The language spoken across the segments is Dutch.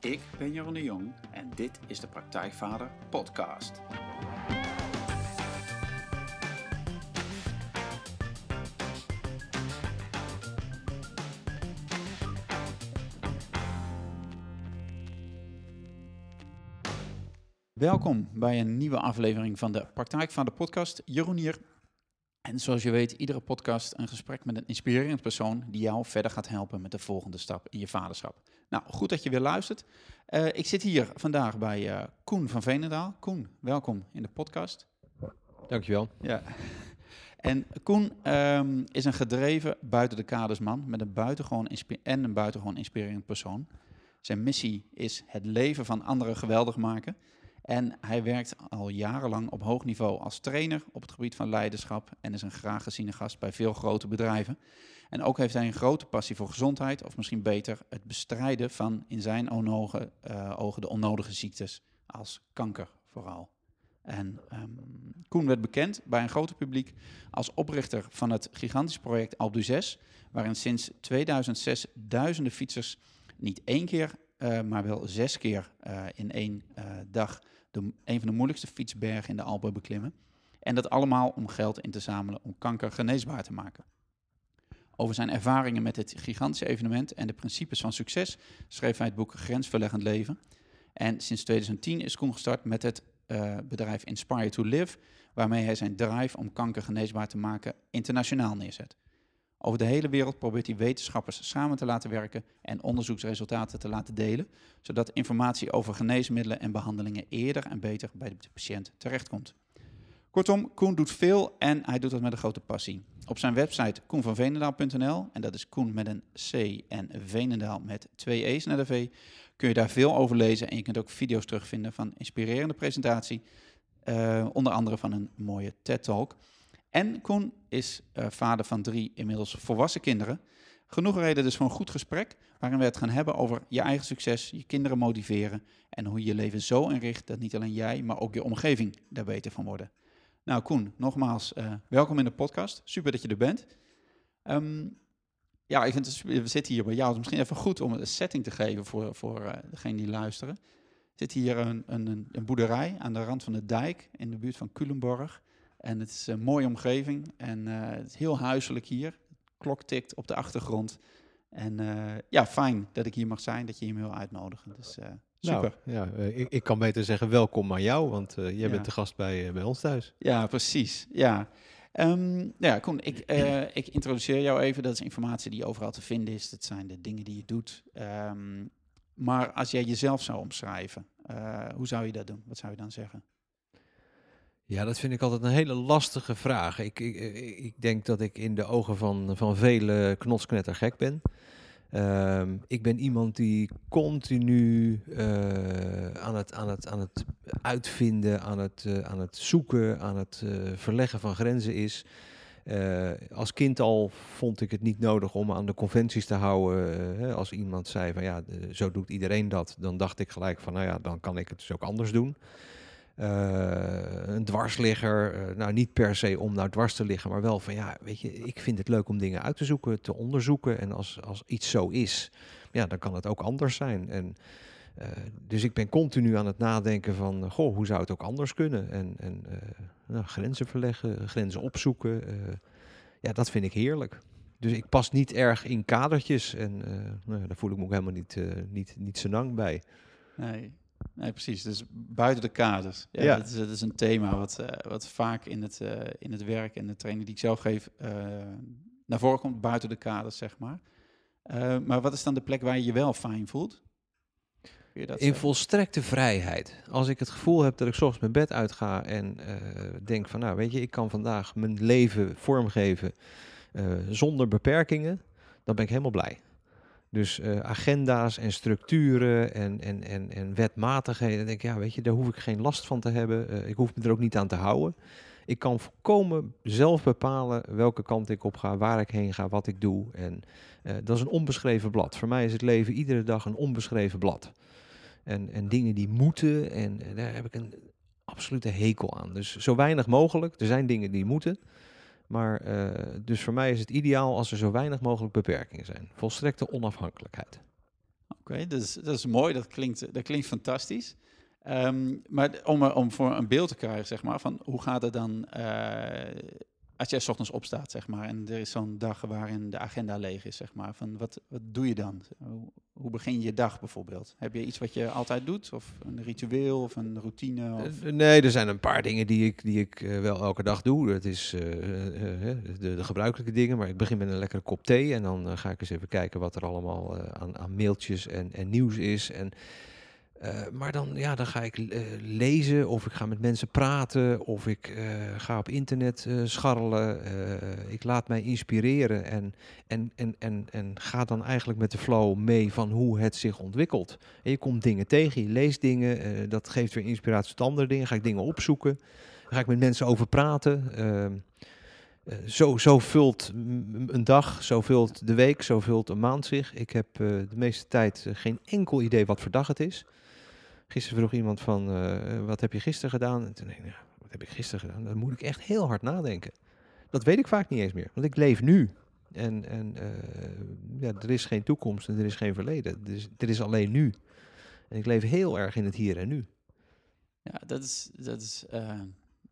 Ik ben Jeroen de Jong en dit is de Praktijkvader Podcast. Welkom bij een nieuwe aflevering van de Praktijkvader Podcast. Jeroen hier. En zoals je weet, iedere podcast een gesprek met een inspirerend persoon die jou verder gaat helpen met de volgende stap in je vaderschap. Nou, goed dat je weer luistert. Uh, ik zit hier vandaag bij uh, Koen van Veenendaal. Koen, welkom in de podcast. Dankjewel. Ja. En Koen um, is een gedreven buiten de kaders man met een buitengewoon en een buitengewoon inspirerend persoon. Zijn missie is het leven van anderen geweldig maken. En hij werkt al jarenlang op hoog niveau als trainer op het gebied van leiderschap en is een graag geziene gast bij veel grote bedrijven. En ook heeft hij een grote passie voor gezondheid, of misschien beter het bestrijden van in zijn ogen, uh, ogen de onnodige ziektes, als kanker vooral. En um, Koen werd bekend bij een groter publiek als oprichter van het gigantische project Alpe 6, waarin sinds 2006 duizenden fietsers niet één keer, uh, maar wel zes keer uh, in één dag de, een van de moeilijkste fietsbergen in de Alpen beklimmen. En dat allemaal om geld in te zamelen om kanker geneesbaar te maken. Over zijn ervaringen met dit gigantische evenement en de principes van succes schreef hij het boek Grensverleggend Leven. En sinds 2010 is Koen gestart met het uh, bedrijf Inspire to Live, waarmee hij zijn drive om kanker geneesbaar te maken internationaal neerzet. Over de hele wereld probeert hij wetenschappers samen te laten werken en onderzoeksresultaten te laten delen, zodat informatie over geneesmiddelen en behandelingen eerder en beter bij de patiënt terechtkomt. Kortom, Koen doet veel en hij doet dat met een grote passie. Op zijn website koenvanvenendaal.nl, en dat is Koen met een C en Venendaal met twee E's naar de V, kun je daar veel over lezen en je kunt ook video's terugvinden van inspirerende presentatie, uh, onder andere van een mooie TED-talk. En Koen is uh, vader van drie inmiddels volwassen kinderen. Genoeg reden dus voor een goed gesprek, waarin we het gaan hebben over je eigen succes, je kinderen motiveren en hoe je je leven zo inricht dat niet alleen jij, maar ook je omgeving daar beter van worden. Nou Koen, nogmaals, uh, welkom in de podcast. Super dat je er bent. Um, ja, ik vind het, we zitten hier bij jou. Het is misschien even goed om een setting te geven voor, voor uh, degenen die luisteren. Er zit hier een, een, een boerderij aan de rand van de dijk in de buurt van Culemborg. En het is een mooie omgeving en uh, het is heel huiselijk hier. Klok tikt op de achtergrond. En uh, ja, fijn dat ik hier mag zijn, dat je hier me wil uitnodigen. Dus super. Nou, ja, ik, ik, kan beter zeggen welkom aan jou, want jij ja. bent de gast bij, bij ons thuis. Ja, precies. Ja. Um, ja, Koen, ik, ik introduceer jou even. Dat is informatie die overal te vinden is. Dat zijn de dingen die je doet. Um, maar als jij jezelf zou omschrijven, hoe zou je dat doen? Wat zou je dan zeggen? Ja, dat vind ik altijd een hele lastige vraag. Ik, ik, ik denk dat ik in de ogen van, van vele knotsknetter gek ben. Uh, ik ben iemand die continu uh, aan, het, aan, het, aan het uitvinden, aan het, uh, aan het zoeken, aan het uh, verleggen van grenzen is. als kind al vond ik het niet nodig om aan de conventies te houden. Als iemand zei van ja, zo doet iedereen dat, dan dacht ik gelijk van nou ja, dan kan ik het dus ook anders doen. Uh, een dwarsligger, uh, nou niet per se om nou dwars te liggen, maar wel van ja, weet je, ik vind het leuk om dingen uit te zoeken, te onderzoeken. En als, als iets zo is, ja, dan kan het ook anders zijn. En, uh, dus ik ben continu aan het nadenken van, goh, hoe zou het ook anders kunnen? En, en nou, grenzen verleggen, grenzen opzoeken. ja, dat vind ik heerlijk. Dus ik pas niet erg in kadertjes en nou, daar voel ik me ook helemaal niet, niet, niet zo lang bij. Nee, Nee, precies. Dus buiten de kaders. Ja, ja. Dat, is, dat, is, een thema wat, uh, wat vaak in het, uh, in het werk en de training die ik zelf geef uh, naar voren komt, buiten de kaders, zeg maar. maar wat is dan de plek waar je je wel fijn voelt? in zeggen? volstrekte vrijheid. Als ik het gevoel heb dat ik soms mijn bed uitga en denk van, nou weet je, ik kan vandaag mijn leven vormgeven zonder beperkingen, dan ben ik helemaal blij. Dus uh, agenda's en structuren en, en, en, en wetmatigheden. Denk ik, ja, weet je, daar hoef ik geen last van te hebben. Uh, ik hoef me er ook niet aan te houden. Ik kan volkomen zelf bepalen welke kant ik op ga, waar ik heen ga, wat ik doe. En uh, dat is een onbeschreven blad. Voor mij is het leven iedere dag een onbeschreven blad. En, en dingen die moeten, en, en daar heb ik een absolute hekel aan. Dus zo weinig mogelijk. Er zijn dingen die moeten. Maar uh, dus voor mij is het ideaal als er zo weinig mogelijk beperkingen zijn. Volstrekte onafhankelijkheid. Oké, Oké, dat, is, mooi. Dat klinkt, dat klinkt fantastisch. Ehm, maar om, om voor een beeld te krijgen, zeg maar, van hoe gaat het dan eh, als jij ochtends opstaat, zeg maar, en er is zo'n dag waarin de agenda leeg is, zeg maar, van wat, wat doe je dan? Hoe, begin je je dag bijvoorbeeld? Heb je iets wat je altijd doet, of een ritueel, of een routine? Of... Eh, nee, er zijn een paar dingen die ik, die ik eh, wel elke dag doe. Het is eh, eh, eh, de, de gebruikelijke dingen, maar ik begin met een lekkere kop thee en dan eh, ga ik eens even kijken wat er allemaal eh, aan, aan mailtjes en, en nieuws is. En, eh, maar dan, ja, dan ga ik eh, lezen of ik ga met mensen praten of ik eh, ga op internet scharrelen. Ik laat mij inspireren en, en, en, en, en ga dan eigenlijk met de flow mee van hoe het zich ontwikkelt. En je komt dingen tegen, je leest dingen, dat geeft weer inspiratie tot andere dingen. Ga ik dingen opzoeken, ga ik met mensen over praten. Ehm, eh, zo, zo vult een dag, zo vult de week, zo vult een maand zich. Ik heb de meeste tijd geen enkel idee wat voor dag het is. Gisteren vroeg iemand van, eh, wat heb je gisteren gedaan? En toen dacht ik, nou, wat heb ik gisteren gedaan? Dan moet ik echt heel hard nadenken. Dat weet ik vaak niet eens meer, want ik leef nu. En, en eh, ja, er is geen toekomst en er is geen verleden. Er is, er is alleen nu. En ik leef heel erg in het hier en nu. Ja, dat is, dat, is, eh,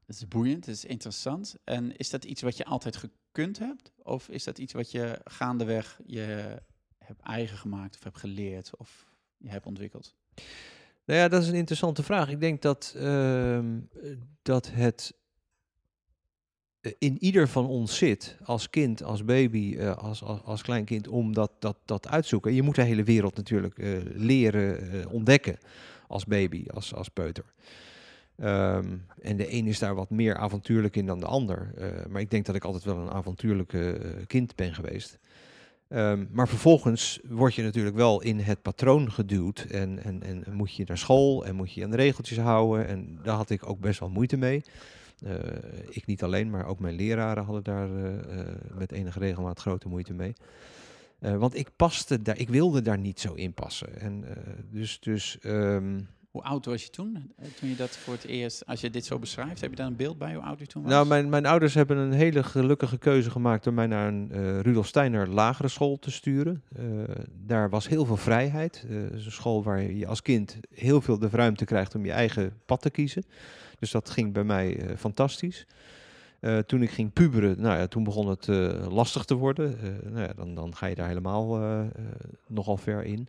dat is boeiend, dat is interessant. En is dat iets wat je altijd gekund hebt? Of is dat iets wat je gaandeweg je hebt eigen gemaakt, of hebt geleerd, of je hebt ontwikkeld? Nou ja, dat is een interessante vraag. Ik denk dat, ehm, dat het eh, in ieder van ons zit, als kind, als baby, eh, als, als, als klein kind, om dat, dat, dat uitzoeken. Je moet de hele wereld natuurlijk eh, leren ontdekken als baby, als, als peuter. Ehm, en de een is daar wat meer avontuurlijk in dan de ander. Maar ik denk dat ik altijd wel een avontuurlijke kind ben geweest. Ehm, maar vervolgens word je natuurlijk wel in het patroon geduwd en, en, en moet je naar school en moet je aan de regeltjes houden. En daar had ik ook best wel moeite mee. Eh, ik niet alleen, maar ook mijn leraren hadden daar eh, eh, met enige regelmaat grote moeite mee. Want ik paste daar, ik wilde daar niet zo in passen. En dus, dus ehm, Hoe oud was je toen? eh, Toen je dat voor het eerst, als je dit zo beschrijft, heb je daar een beeld bij hoe oud je toen was? Nou, mijn, mijn ouders hebben een hele gelukkige keuze gemaakt door mij naar een eh, Rudolf Steiner lagere school te sturen. Eh, daar was heel veel vrijheid. Een school waar je als kind heel veel de ruimte krijgt om je eigen pad te kiezen. Dus dat ging bij mij fantastisch. Toen ik ging puberen, nou ja, toen begon het lastig te worden. Nou ja, dan, dan ga je daar helemaal nogal ver in.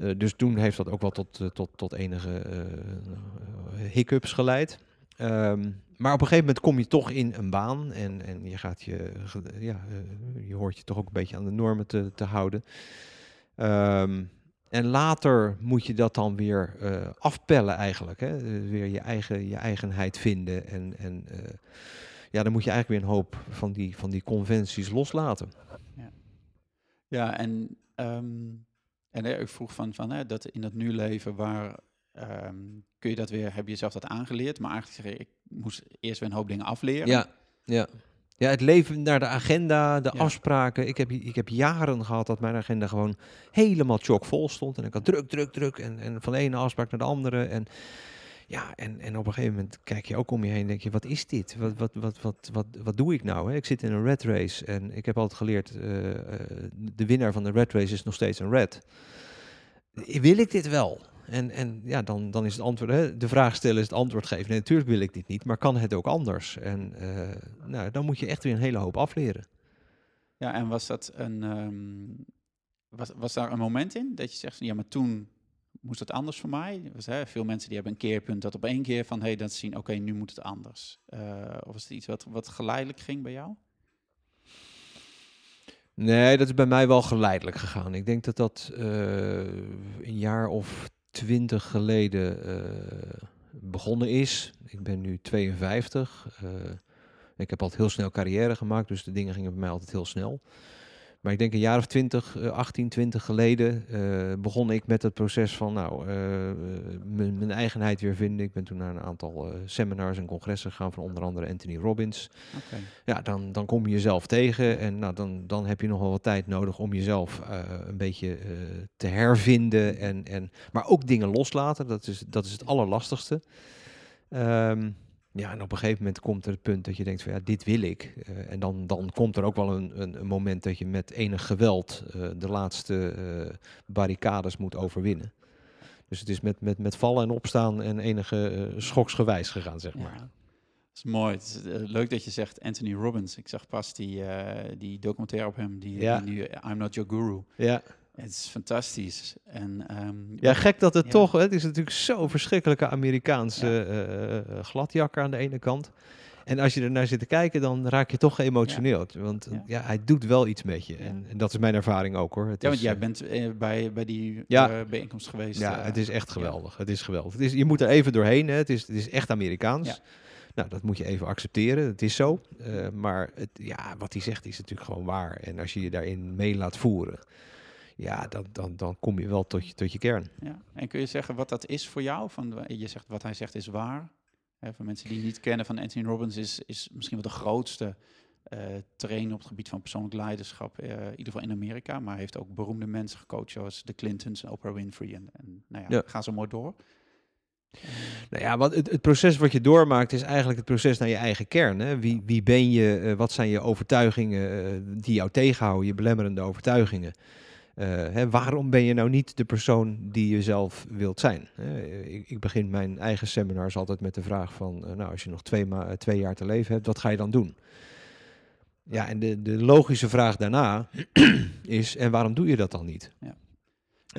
Eh, dus toen heeft dat ook wel tot, eh, tot, tot enige eh, hiccups geleid. Ehm, maar op een gegeven moment kom je toch in een baan en, en je, gaat je, ja, je hoort je toch ook een beetje aan de normen te, te houden. Ehm, en later moet je dat dan weer afpellen eigenlijk. Hè? Weer je, eigen, je eigenheid vinden. En, en ja, dan moet je eigenlijk weer een hoop van die, van die conventies loslaten. Ja, en, ehm, en eh, ik vroeg van, van hè, dat in dat nu leven, waar ehm, kun je dat weer, heb je jezelf dat aangeleerd? Maar eigenlijk zeg je, ik moest eerst weer een hoop dingen afleren. Ja, ja. Ja, het leven naar de agenda, de Ja. afspraken. Ik heb, ik heb jaren gehad dat mijn agenda gewoon helemaal chockvol stond. En ik had druk, druk, druk. En, en van de ene afspraak naar de andere. En ja, en, en op een gegeven moment kijk je ook om je heen en denk je, wat is dit? Wat, wat, wat, wat, wat, wat doe ik nou? Hè? Ik zit in een red race en ik heb altijd geleerd, eh, eh, de winnaar van de red race is nog steeds een red. Wil ik dit wel? En, en ja, dan, dan is het antwoord, hè, de vraag stellen is het antwoord geven. Nee, natuurlijk wil ik dit niet, maar kan het ook anders? En eh, nou, dan moet je echt weer een hele hoop afleren. Ja, en was dat een, ehm, was, was daar een moment in dat je zegt, ja, maar toen moest het anders voor mij? Hè, veel mensen die hebben een keerpunt dat op één keer van, hey, dat zien, oké, nu moet het anders. Eh, of was het iets wat, wat geleidelijk ging bij jou? Nee, dat is bij mij wel geleidelijk gegaan. Ik denk dat dat eh, een jaar of twintig geleden eh, begonnen is. Ik ben nu 52. eh, ik heb altijd heel snel carrière gemaakt, dus de dingen gingen bij mij altijd heel snel. Maar ik denk een jaar of 20, eh, 18, 20 geleden eh, begon ik met het proces van nou, eh, eh, mijn eigenheid weer vinden. Ik ben toen naar een aantal seminars en congressen gegaan van onder andere Anthony Robbins ja, dan, dan kom je jezelf tegen en nou, dan, dan heb je nog wel wat tijd nodig om jezelf een beetje te hervinden. En, en, maar ook dingen loslaten, dat is, dat is het allerlastigste. Ehm, Ja, en op een gegeven moment komt er het punt dat je denkt van ja, dit wil ik. Eh, en dan, dan komt er ook wel een, een, een moment dat je met enig geweld eh, de laatste eh, barricades moet overwinnen. Dus het is met, met, met vallen en opstaan en enige schoksgewijs gegaan, zeg maar. Ja. Dat is mooi. Het is leuk dat je zegt Anthony Robbins. Ik zag pas die, die documentaire op hem, die, Ja. die nu I'm Not Your Guru. Ja, Het is fantastisch. En, ehm, ja gek dat het Ja. toch, het is natuurlijk zo'n verschrikkelijke Amerikaanse eh, eh, gladjakker aan de ene kant. En als je er naar zit te kijken, dan raak je toch geëmotioneerd. Want Ja. ja. hij doet wel iets met je. Ja. En, en dat is mijn ervaring ook hoor. Het ja, is, want jij eh, bent eh, bij, bij die Ja. eh, bijeenkomst geweest. Ja, eh, het is echt geweldig. Het is geweldig. Het is, je moet er even doorheen. Hè. Het, is, het is echt Amerikaans. Ja. Nou, dat moet je even accepteren. Het is zo. Eh, maar het, ja, wat hij zegt is natuurlijk gewoon waar. En als je je daarin mee laat voeren, ja, dan, dan, dan kom je wel tot je, tot je kern. Ja. En kun je zeggen wat dat is voor jou? Van, wa- je zegt wat hij zegt is waar. Hè, voor mensen die het niet kennen van Anthony Robbins is, is misschien wel de grootste eh trainer op het gebied van persoonlijk leiderschap, eh, in ieder geval in Amerika. Maar hij heeft ook beroemde mensen gecoacht zoals de Clintons en Oprah Winfrey. En, en nou ja, Ja. ga zo mooi door. Nou ja, wat, het, het proces wat je doormaakt is eigenlijk het proces naar je eigen kern. Hè? Wie, wie ben je? eh, wat zijn je overtuigingen eh, die jou tegenhouden? Je belemmerende overtuigingen. Eh, hè, waarom ben je nou niet de persoon die je zelf wilt zijn? Ik, ik begin mijn eigen seminars altijd met de vraag van... eh, nou, als je nog twee, ma- eh, twee jaar te leven hebt, wat ga je dan doen? Ja, en de, de logische vraag daarna is... en waarom doe je dat dan niet? Ja,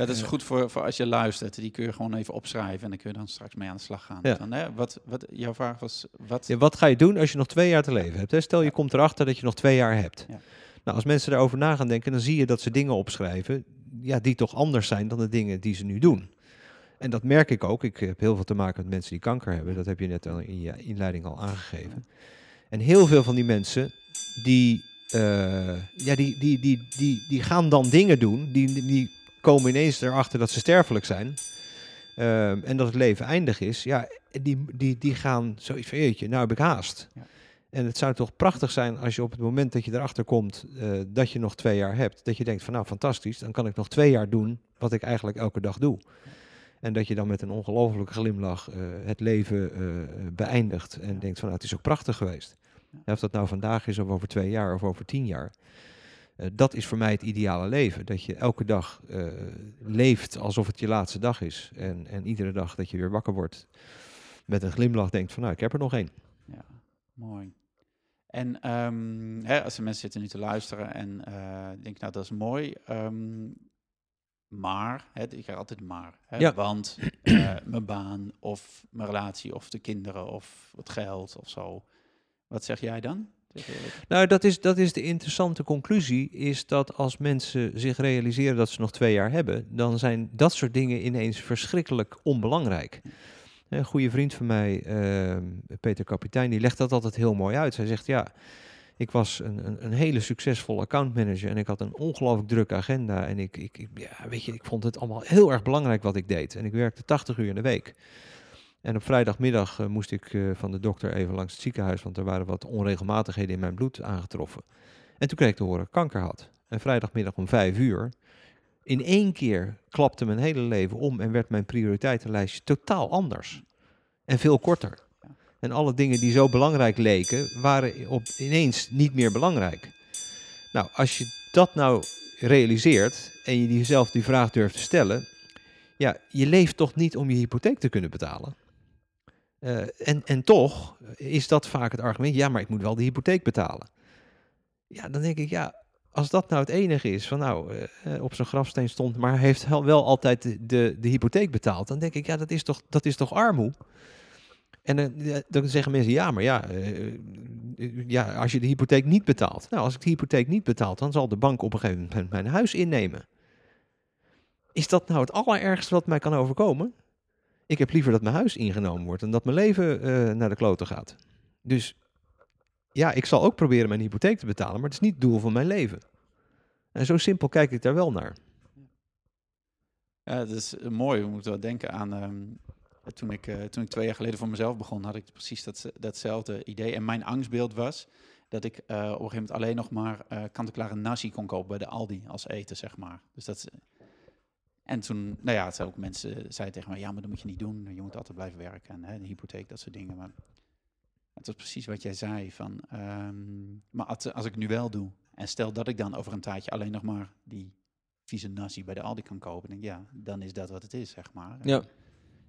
dat is goed voor, voor als je luistert. Die kun je gewoon even opschrijven en dan kun je dan straks mee aan de slag gaan. Ja. Hè, wat, wat, jouw vraag was, wat... Ja, wat ga je doen als je nog twee jaar te leven hebt? Hè? Stel je Ja. komt erachter dat je nog twee jaar hebt. Ja. Nou, als mensen daarover na gaan denken, dan zie je dat ze dingen opschrijven ja, die toch anders zijn dan de dingen die ze nu doen. En dat merk ik ook. Ik heb heel veel te maken met mensen die kanker hebben. Dat heb je net al in je inleiding al aangegeven. En heel veel van die mensen, die, eh, ja, die, die, die, die, die gaan dan dingen doen. Die, die komen ineens erachter dat ze sterfelijk zijn. Ehm, en dat het leven eindig is. Ja, die, die, die gaan zoiets van, jeetje, nou heb ik haast. Ja. En het zou toch prachtig zijn als je op het moment dat je erachter komt eh, dat je nog twee jaar hebt, dat je denkt van nou fantastisch, dan kan ik nog twee jaar doen wat ik eigenlijk elke dag doe. En dat je dan met een ongelofelijke glimlach eh, het leven eh, beëindigt en Ja. denkt van nou het is ook prachtig geweest. Ja. Of dat nou vandaag is of over twee jaar of over tien jaar. Dat is voor mij het ideale leven. Dat je elke dag leeft alsof het je laatste dag is. En, en iedere dag dat je weer wakker wordt met een glimlach denkt van nou ik heb er nog één. Ja, mooi. En ehm, hè, als de mensen zitten nu te luisteren en eh denken, nou dat is mooi, ehm, maar, hè, ik krijg altijd maar, hè, Ja. want eh, mijn baan of mijn relatie of de kinderen of het geld of zo. Wat zeg jij dan? Nou, dat is, dat is de interessante conclusie, is dat als mensen zich realiseren dat ze nog twee jaar hebben, dan zijn dat soort dingen ineens verschrikkelijk onbelangrijk. Een goede vriend van mij, ehm, Peter Kapitein, die legt dat altijd heel mooi uit. Hij zegt, ja, ik was een, een, een hele succesvolle accountmanager en ik had een ongelooflijk drukke agenda. En ik, ik, ja, weet je, ik vond het allemaal heel erg belangrijk wat ik deed. En ik werkte 80 uur in de week. En op vrijdagmiddag eh, moest ik eh, van de dokter even langs het ziekenhuis, want er waren wat onregelmatigheden in mijn bloed aangetroffen. En toen kreeg ik te horen dat ik kanker had. En vrijdagmiddag om vijf uur, in één keer klapte mijn hele leven om en werd mijn prioriteitenlijstje totaal anders. En veel korter. En alle dingen die zo belangrijk leken, waren op, ineens niet meer belangrijk. Nou, als je dat nou realiseert en je jezelf die vraag durft te stellen, ja, je leeft toch niet om je hypotheek te kunnen betalen. Eh, en, en toch is dat vaak het argument, ja, maar ik moet wel de hypotheek betalen. Ja, dan denk ik, ja, als dat nou het enige is, van nou, eh, eh, op zijn grafsteen stond, maar heeft wel- altijd de, de, hypotheek betaald, dan denk ik, ja, dat is toch, dat is toch armoe? En dan, zeggen mensen, ja, maar ja, eh, ja, als je de hypotheek niet betaalt. Nou, als ik de hypotheek niet betaal, dan zal de bank op een gegeven moment mijn huis innemen. Is dat nou het allerergste wat mij kan overkomen? Ik heb liever dat mijn huis ingenomen wordt en dat mijn leven naar de kloten gaat. Dus ja, ik zal ook proberen mijn hypotheek te betalen, maar het is niet het doel van mijn leven. En zo simpel kijk ik daar wel naar. Ja, dat is eh, mooi. We moeten wel denken aan. ehm, toen, ik, eh, toen ik twee jaar geleden voor mezelf begon, had ik precies dat, datzelfde idee. En mijn angstbeeld was dat ik eh, op een gegeven moment alleen nog maar eh kant-en-klare nasi kon kopen bij de Aldi als eten, zeg maar. Dus dat. En toen, nou ja, het ook mensen zeiden tegen mij, ja, maar dat moet je niet doen. Je moet altijd blijven werken en hè, de hypotheek, dat soort dingen. Maar het was precies wat jij zei. Van, ehm, maar als, als ik nu wel doe, en stel dat ik dan over een tijdje alleen nog maar die vieze nasi bij de Aldi kan kopen, denk ik, ja, dan is dat wat het is, zeg maar. Ja.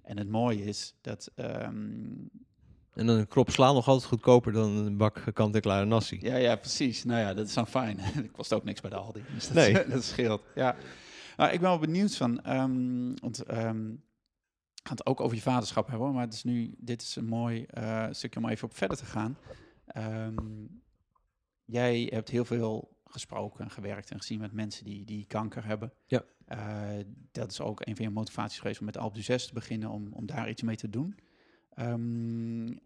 En het mooie is dat, ehm, En dan een krop sla nog altijd goedkoper dan een bak kant-en-klare nasi. ja, ja, precies. Nou ja, dat is dan fijn. Het kost ook niks bij de Aldi. Dus dat, Nee. dat scheelt. Ja. Nou, ik ben wel benieuwd van, ehm, want ehm het ook over je vaderschap hebben, hoor, maar het is nu, dit is een mooi eh, stukje om even op verder te gaan. Ehm, jij hebt heel veel gesproken en gewerkt en gezien met mensen die, die kanker hebben. Ja. Eh, dat is ook een van je motivaties geweest om met Alp du 6 te beginnen, om, om daar iets mee te doen. Ehm,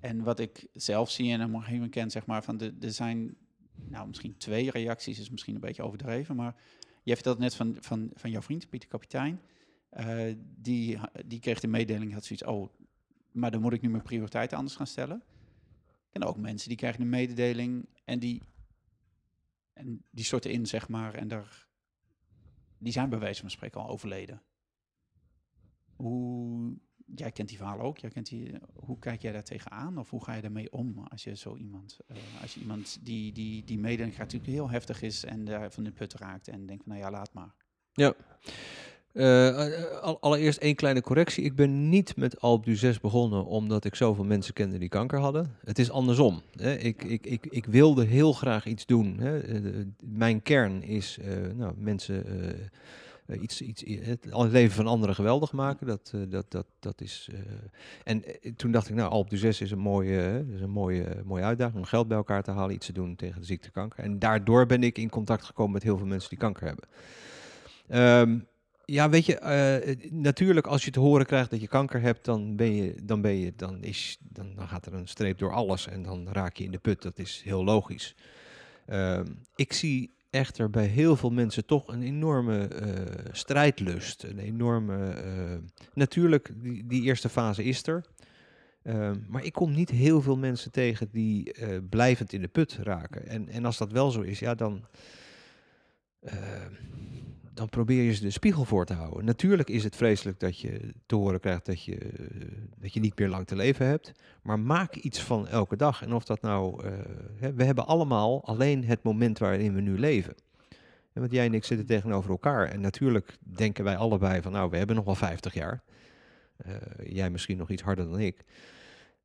en wat ik zelf zie en een omgeving ken, zeg maar, van de, er zijn, nou misschien twee reacties, is misschien een beetje overdreven, maar je vertelt net van, van, van jouw vriend, Pieter Kapitein. Eh, die, die kreeg de mededeling, had zoiets, oh, maar dan moet ik nu mijn prioriteiten anders gaan stellen. En ook mensen die krijgen een mededeling en die, en die storten in, zeg maar, en daar, die zijn bij wijze van spreken al overleden. Hoe, jij kent die verhalen ook, jij kent die, hoe kijk jij daar tegenaan of hoe ga je daarmee om als je zo iemand, eh, als je iemand die, die, die mededeling krijgt, natuurlijk heel heftig is en daar van de put raakt en denkt van, nou ja, laat maar. Al- allereerst één kleine correctie. Ik ben niet met Alp du 6 begonnen omdat ik zoveel mensen kende die kanker hadden. Het is andersom. Hè. Ik, ik, ik, ik wilde heel graag iets doen. Hè. Eh, mijn kern is eh, nou, mensen eh, eh, iets, iets, het leven van anderen geweldig maken. Dat, eh, dat, dat, dat is, eh, en eh, toen dacht ik, nou, Alp du 6 is een mooie, eh, is een mooie, mooie uitdaging om geld bij elkaar te halen, iets te doen tegen de ziekte kanker. En daardoor ben ik in contact gekomen met heel veel mensen die kanker hebben. Ehm, ja, weet je, eh, natuurlijk als je te horen krijgt dat je kanker hebt, dan ben je, dan ben je, dan is, dan, gaat er een streep door alles en dan raak je in de put. Dat is heel logisch. Ehm, ik zie echter bij heel veel mensen toch een enorme eh, strijdlust, een enorme, eh, natuurlijk die, die eerste fase is er. Ehm, maar ik kom niet heel veel mensen tegen die blijvend in de put raken. En, en als dat wel zo is, ja, dan, dan probeer je ze de spiegel voor te houden. Natuurlijk is het vreselijk dat je te horen krijgt dat je, dat je niet meer lang te leven hebt. Maar maak iets van elke dag. En of dat nou. eh, we hebben allemaal alleen het moment waarin we nu leven. En want jij en ik zitten tegenover elkaar. En natuurlijk denken wij allebei van. Nou, we hebben nog wel 50 jaar. Eh, jij misschien nog iets harder dan ik.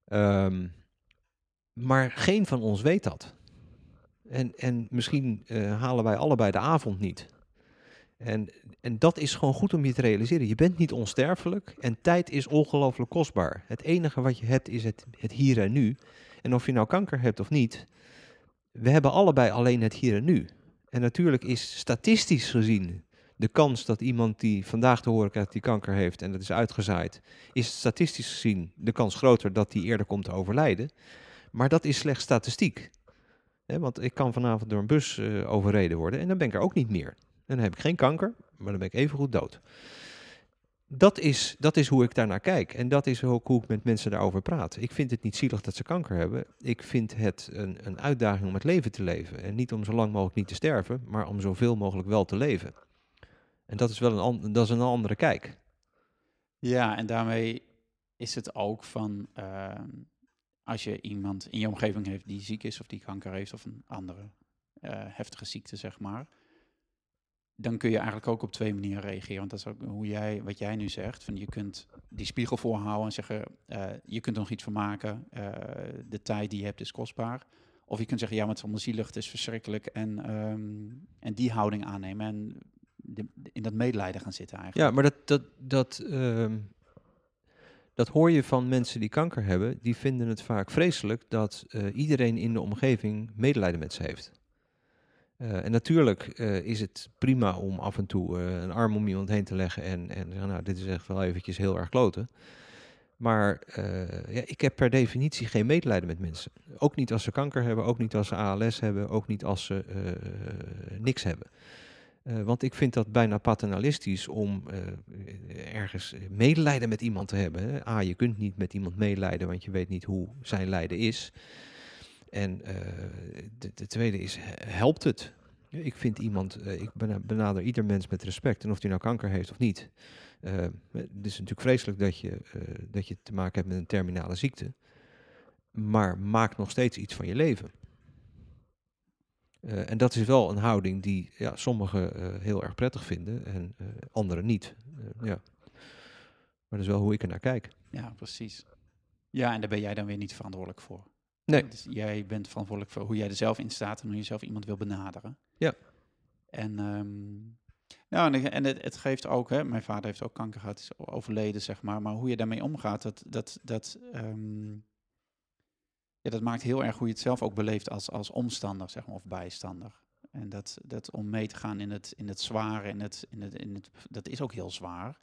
Ehm, maar geen van ons weet dat. En, en misschien eh, halen wij allebei de avond niet. En, en dat is gewoon goed om je te realiseren. Je bent niet onsterfelijk en tijd is ongelooflijk kostbaar. Het enige wat je hebt is het, hier en nu. En of je nou kanker hebt of niet, we hebben allebei alleen het hier en nu. En natuurlijk is statistisch gezien de kans dat iemand die vandaag te horen krijgt die kanker heeft en dat is uitgezaaid, is statistisch gezien de kans groter dat die eerder komt te overlijden. Maar dat is slechts statistiek. Want ik kan vanavond door een bus eh, overreden worden en dan ben ik er ook niet meer. Dan heb ik geen kanker, maar dan ben ik even goed dood. Dat is, dat is hoe ik daarnaar kijk. En dat is ook hoe ik met mensen daarover praat. Ik vind het niet zielig dat ze kanker hebben. Ik vind het een, een uitdaging om het leven te leven. En niet om zo lang mogelijk niet te sterven, maar om zoveel mogelijk wel te leven. En dat is wel een, dat is een andere kijk. Ja, en daarmee is het ook van ehm, als je iemand in je omgeving heeft die ziek is of die kanker heeft of een andere eh, heftige ziekte, zeg maar. Dan kun je eigenlijk ook op twee manieren reageren. Want dat is ook hoe jij, wat jij nu zegt. Van je kunt die spiegel voorhouden en zeggen, eh, je kunt er nog iets van maken. eh, de tijd die je hebt is kostbaar. Of je kunt zeggen, ja, maar het is allemaal is verschrikkelijk. En, ehm, en die houding aannemen en in dat medelijden gaan zitten eigenlijk. Ja, maar dat, dat, dat, ehm, dat hoor je van mensen die kanker hebben. Die vinden het vaak vreselijk dat eh, iedereen in de omgeving medelijden met ze heeft. Eh, en natuurlijk eh, is het prima om af en toe eh, een arm om iemand heen te leggen en, en nou, dit is echt wel eventjes heel erg kloten. Maar ja, ik heb per definitie geen medelijden met mensen. Ook niet als ze kanker hebben, ook niet als ze ALS hebben, ook niet als ze niks hebben. Want ik vind dat bijna paternalistisch om ergens medelijden met iemand te hebben. A, je kunt niet met iemand medelijden, want je weet niet hoe zijn lijden is. En eh, de, de tweede is, he- helpt het? Ik vind iemand, eh, ik bena- benader ieder mens met respect. En of die nou kanker heeft of niet. Eh, het is natuurlijk vreselijk dat je, dat je te maken hebt met een terminale ziekte. maar maak nog steeds iets van je leven. En dat is wel een houding die ja, sommigen heel erg prettig vinden en anderen niet. Ja. Maar dat is wel hoe ik er naar kijk. Ja, precies. Ja, en daar ben jij dan weer niet verantwoordelijk voor. Nee. Dus jij bent verantwoordelijk voor hoe jij er zelf in staat en hoe je zelf iemand wil benaderen. Ja. En, ehm, nou, en, en het, het geeft ook, hè, mijn vader heeft ook kanker gehad, is overleden, zeg maar. Maar hoe je daarmee omgaat, dat, dat, dat, ehm, ja, dat maakt heel erg hoe je het zelf ook beleeft als, als omstander, zeg maar, of bijstander. En dat, dat om mee te gaan in het, in het zware, in het, in het, in het, dat is ook heel zwaar.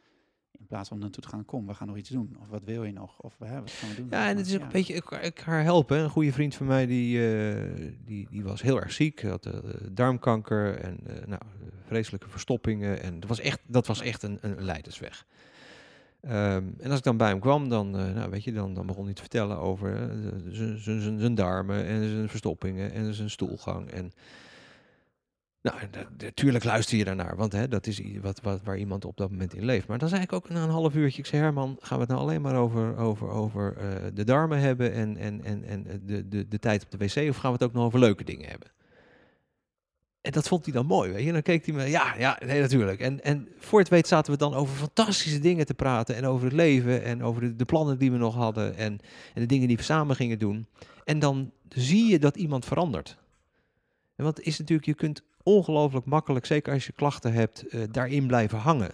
In plaats van naartoe te gaan, kom, we gaan nog iets doen. Of wat wil je nog? Of hè, wat gaan we doen? Ja, en het is ook een beetje, ik, ik haar helpen. Een goede vriend van mij, die, eh, die, die was heel erg ziek. had eh, darmkanker en eh, nou, vreselijke verstoppingen. En dat was echt, dat was echt een, een leidersweg. Ehm, en als ik dan bij hem kwam, dan, nou, weet je, dan, dan begon hij te vertellen over zijn- zijn darmen en zijn verstoppingen en zijn stoelgang. En nou, natuurlijk luister je daarnaar, want hè, dat is wat, wat, waar iemand op dat moment in leeft. Maar dan zei ik ook na een half uurtje, ik zei Herman, gaan we het nou alleen maar over, over, over eh, de darmen hebben en, en, en, en eh, de, de, de tijd op de wc, of gaan we het ook nog over leuke dingen hebben? En dat vond hij dan mooi, weet je. En dan keek hij me, ja, ja, nee, natuurlijk. En, en voor het weet zaten we dan over fantastische dingen te praten. En over het leven en over de, de plannen die we nog hadden. En, en de dingen die we samen gingen doen. En dan zie je dat iemand verandert. Want is natuurlijk, je kunt ongelooflijk makkelijk, zeker als je klachten hebt, eh, daarin blijven hangen.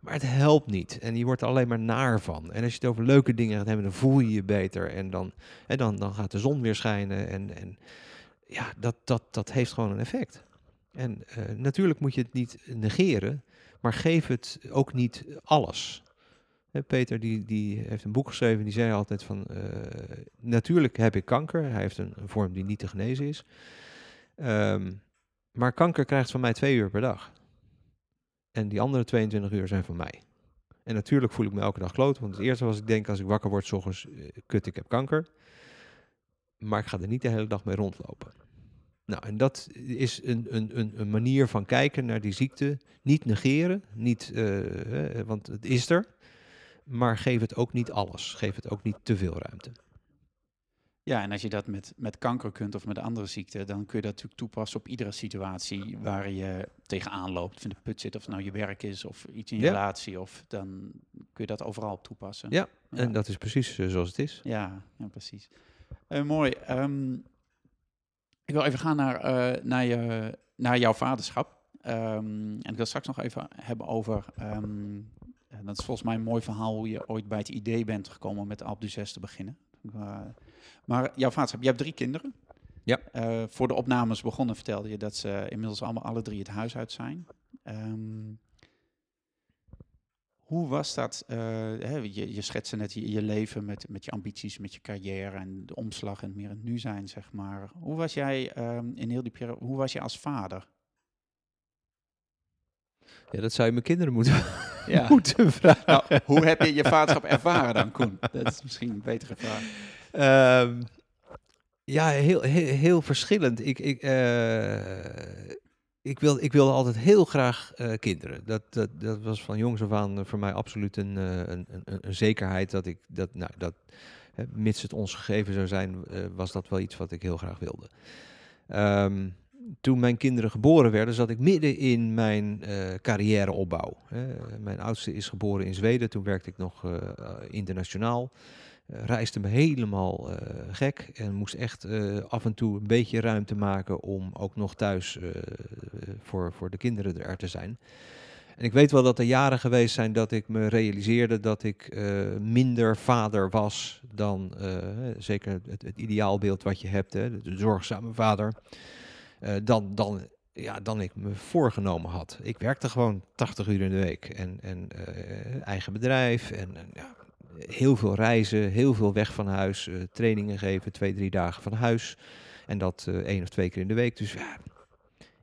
Maar het helpt niet. En je wordt er alleen maar naar van. En als je het over leuke dingen gaat hebben, dan voel je je beter. En dan, dan, dan gaat de zon weer schijnen. En, en ja, dat, dat, dat heeft gewoon een effect. En eh, natuurlijk moet je het niet negeren, maar geef het ook niet alles. Peter die, die heeft een boek geschreven, die zei altijd van, eh, natuurlijk heb ik kanker. Hij heeft een vorm die niet te genezen is. Ehm, maar kanker krijgt van mij twee uur per dag. En die andere 22 uur zijn van mij. En natuurlijk voel ik me elke dag kloot. Want het eerste was ik denk als ik wakker word, s ochtends, eh, kut, ik heb kanker. Maar ik ga er niet de hele dag mee rondlopen. Nou, en dat is een, een, een, manier van kijken naar die ziekte. Niet negeren, niet, eh, want het is er. Maar geef het ook niet alles. Geef het ook niet te veel ruimte. Ja, en als je dat met, met kanker kunt of met andere ziekten, dan kun je dat natuurlijk toepassen op iedere situatie waar je tegenaan loopt. Of in de put zit, of het nou je werk is of iets in je Ja. relatie. Of dan kun je dat overal op toepassen. Ja, Ja. En dat is precies eh, zoals het is. Ja, ja precies. Eh, mooi. Ehm, ik wil even gaan naar, eh, naar, je, naar jouw vaderschap. Ehm, en ik wil straks nog even hebben over... ehm, en dat is volgens mij een mooi verhaal hoe je ooit bij het idee bent gekomen om met Alp du 6 te beginnen. Maar jouw vaderschap, je hebt drie kinderen. Ja. Eh, voor de opnames begonnen vertelde je dat ze inmiddels allemaal alle drie het huis uit zijn. Ehm, hoe was dat? eh, hè, je, je schetste net je, je leven met, met je ambities, met je carrière en de omslag en het meer het nu zijn, zeg maar. Hoe was jij ehm, in heel die periode, hoe was je als vader? Ja, dat zou je mijn kinderen moeten, Ja. moeten vragen. Nou, hoe heb je je vaderschap ervaren dan, Koen? Dat is misschien een betere vraag. Ehm, ja, heel, heel, verschillend. Ik, ik, eh, ik, wil, ik wilde altijd heel graag eh, kinderen. Dat, dat, dat was van jongs af aan voor mij absoluut een, eh, een, een, een zekerheid dat ik dat, nou, dat hè, mits het ons gegeven zou zijn, was dat wel iets wat ik heel graag wilde. Ehm, toen mijn kinderen geboren werden, zat ik midden in mijn eh, carrièreopbouw. Mijn oudste is geboren in Zweden, toen werkte ik nog internationaal. Eh, reisde me helemaal eh, gek en moest echt eh, af en toe een beetje ruimte maken om ook nog thuis voor, voor de kinderen er te zijn. En ik weet wel dat er jaren geweest zijn dat ik me realiseerde dat ik minder vader was dan zeker het, het ideaalbeeld wat je hebt, hè, de, zorgzame vader, dan, dan, ja, dan ik me voorgenomen had. Ik werkte gewoon 80 uur in de week en, en eigen bedrijf en, en ja, heel veel reizen, heel veel weg van huis, eh, trainingen geven, twee, drie dagen van huis. En dat eh, één of twee keer in de week. Dus ja,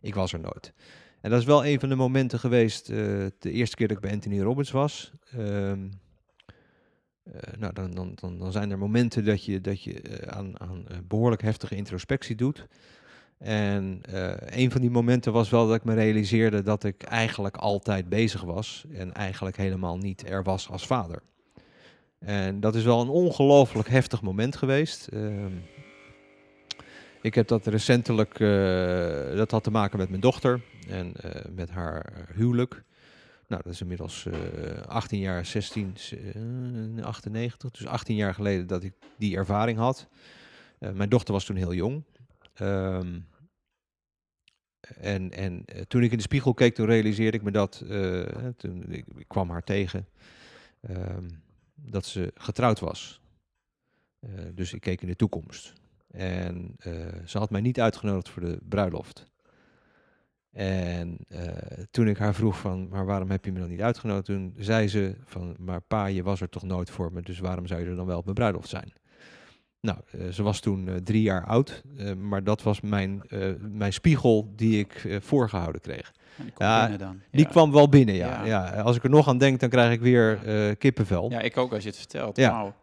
ik was er nooit. En dat is wel een van de momenten geweest, eh, de eerste keer dat ik bij Anthony Robbins was. Ehm, eh, nou, dan, dan, dan, zijn er momenten dat je, dat je aan, aan eh, behoorlijk heftige introspectie doet. En eh, een van die momenten was wel dat ik me realiseerde dat ik eigenlijk altijd bezig was en eigenlijk helemaal niet er was als vader. En dat is wel een ongelooflijk heftig moment geweest. Ehm, ik heb dat recentelijk, eh, dat had te maken met mijn dochter en eh, met haar huwelijk. Nou, dat is inmiddels eh 18 jaar, 16, eh, 98, dus 18 jaar geleden dat ik die ervaring had. Eh, mijn dochter was toen heel jong. Ehm, en en eh, toen ik in de spiegel keek, toen realiseerde ik me dat, eh, toen ik, ik kwam haar tegen, ehm, dat ze getrouwd was. Eh, dus ik keek in de toekomst. En eh, ze had mij niet uitgenodigd voor de bruiloft. En eh, toen ik haar vroeg van, maar waarom heb je me dan niet uitgenodigd? Toen zei ze van, maar pa, je was er toch nooit voor me, dus waarom zou je er dan wel op mijn bruiloft zijn? Nou, eh, ze was toen eh, drie jaar oud, eh, maar dat was mijn, eh, mijn spiegel die ik eh, voorgehouden kreeg. En die komt Ja, binnen dan. Die Ja. kwam wel binnen, ja. Ja. ja. Als ik er nog aan denk, dan krijg ik weer eh, kippenvel. Ja, ik ook als je het vertelt. Ja.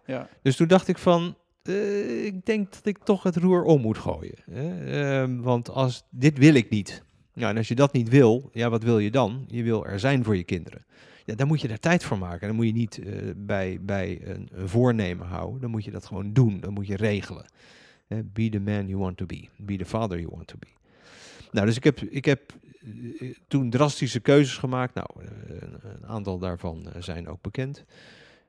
Dus toen dacht ik van, eh, ik denk dat ik toch het roer om moet gooien. Hè? Ehm, want als, dit wil ik niet. Ja, en als je dat niet wil, ja, wat wil je dan? Je wil er zijn voor je kinderen. Ja, dan moet je er tijd voor maken. Dan moet je niet eh, bij, bij een, een voornemen houden. Dan moet je dat gewoon doen. Dan moet je regelen. Be the man you want to be. Be the father you want to be. Nou, dus ik heb, ik heb eh, toen drastische keuzes gemaakt. Nou, eh, een, aantal daarvan eh, zijn ook bekend.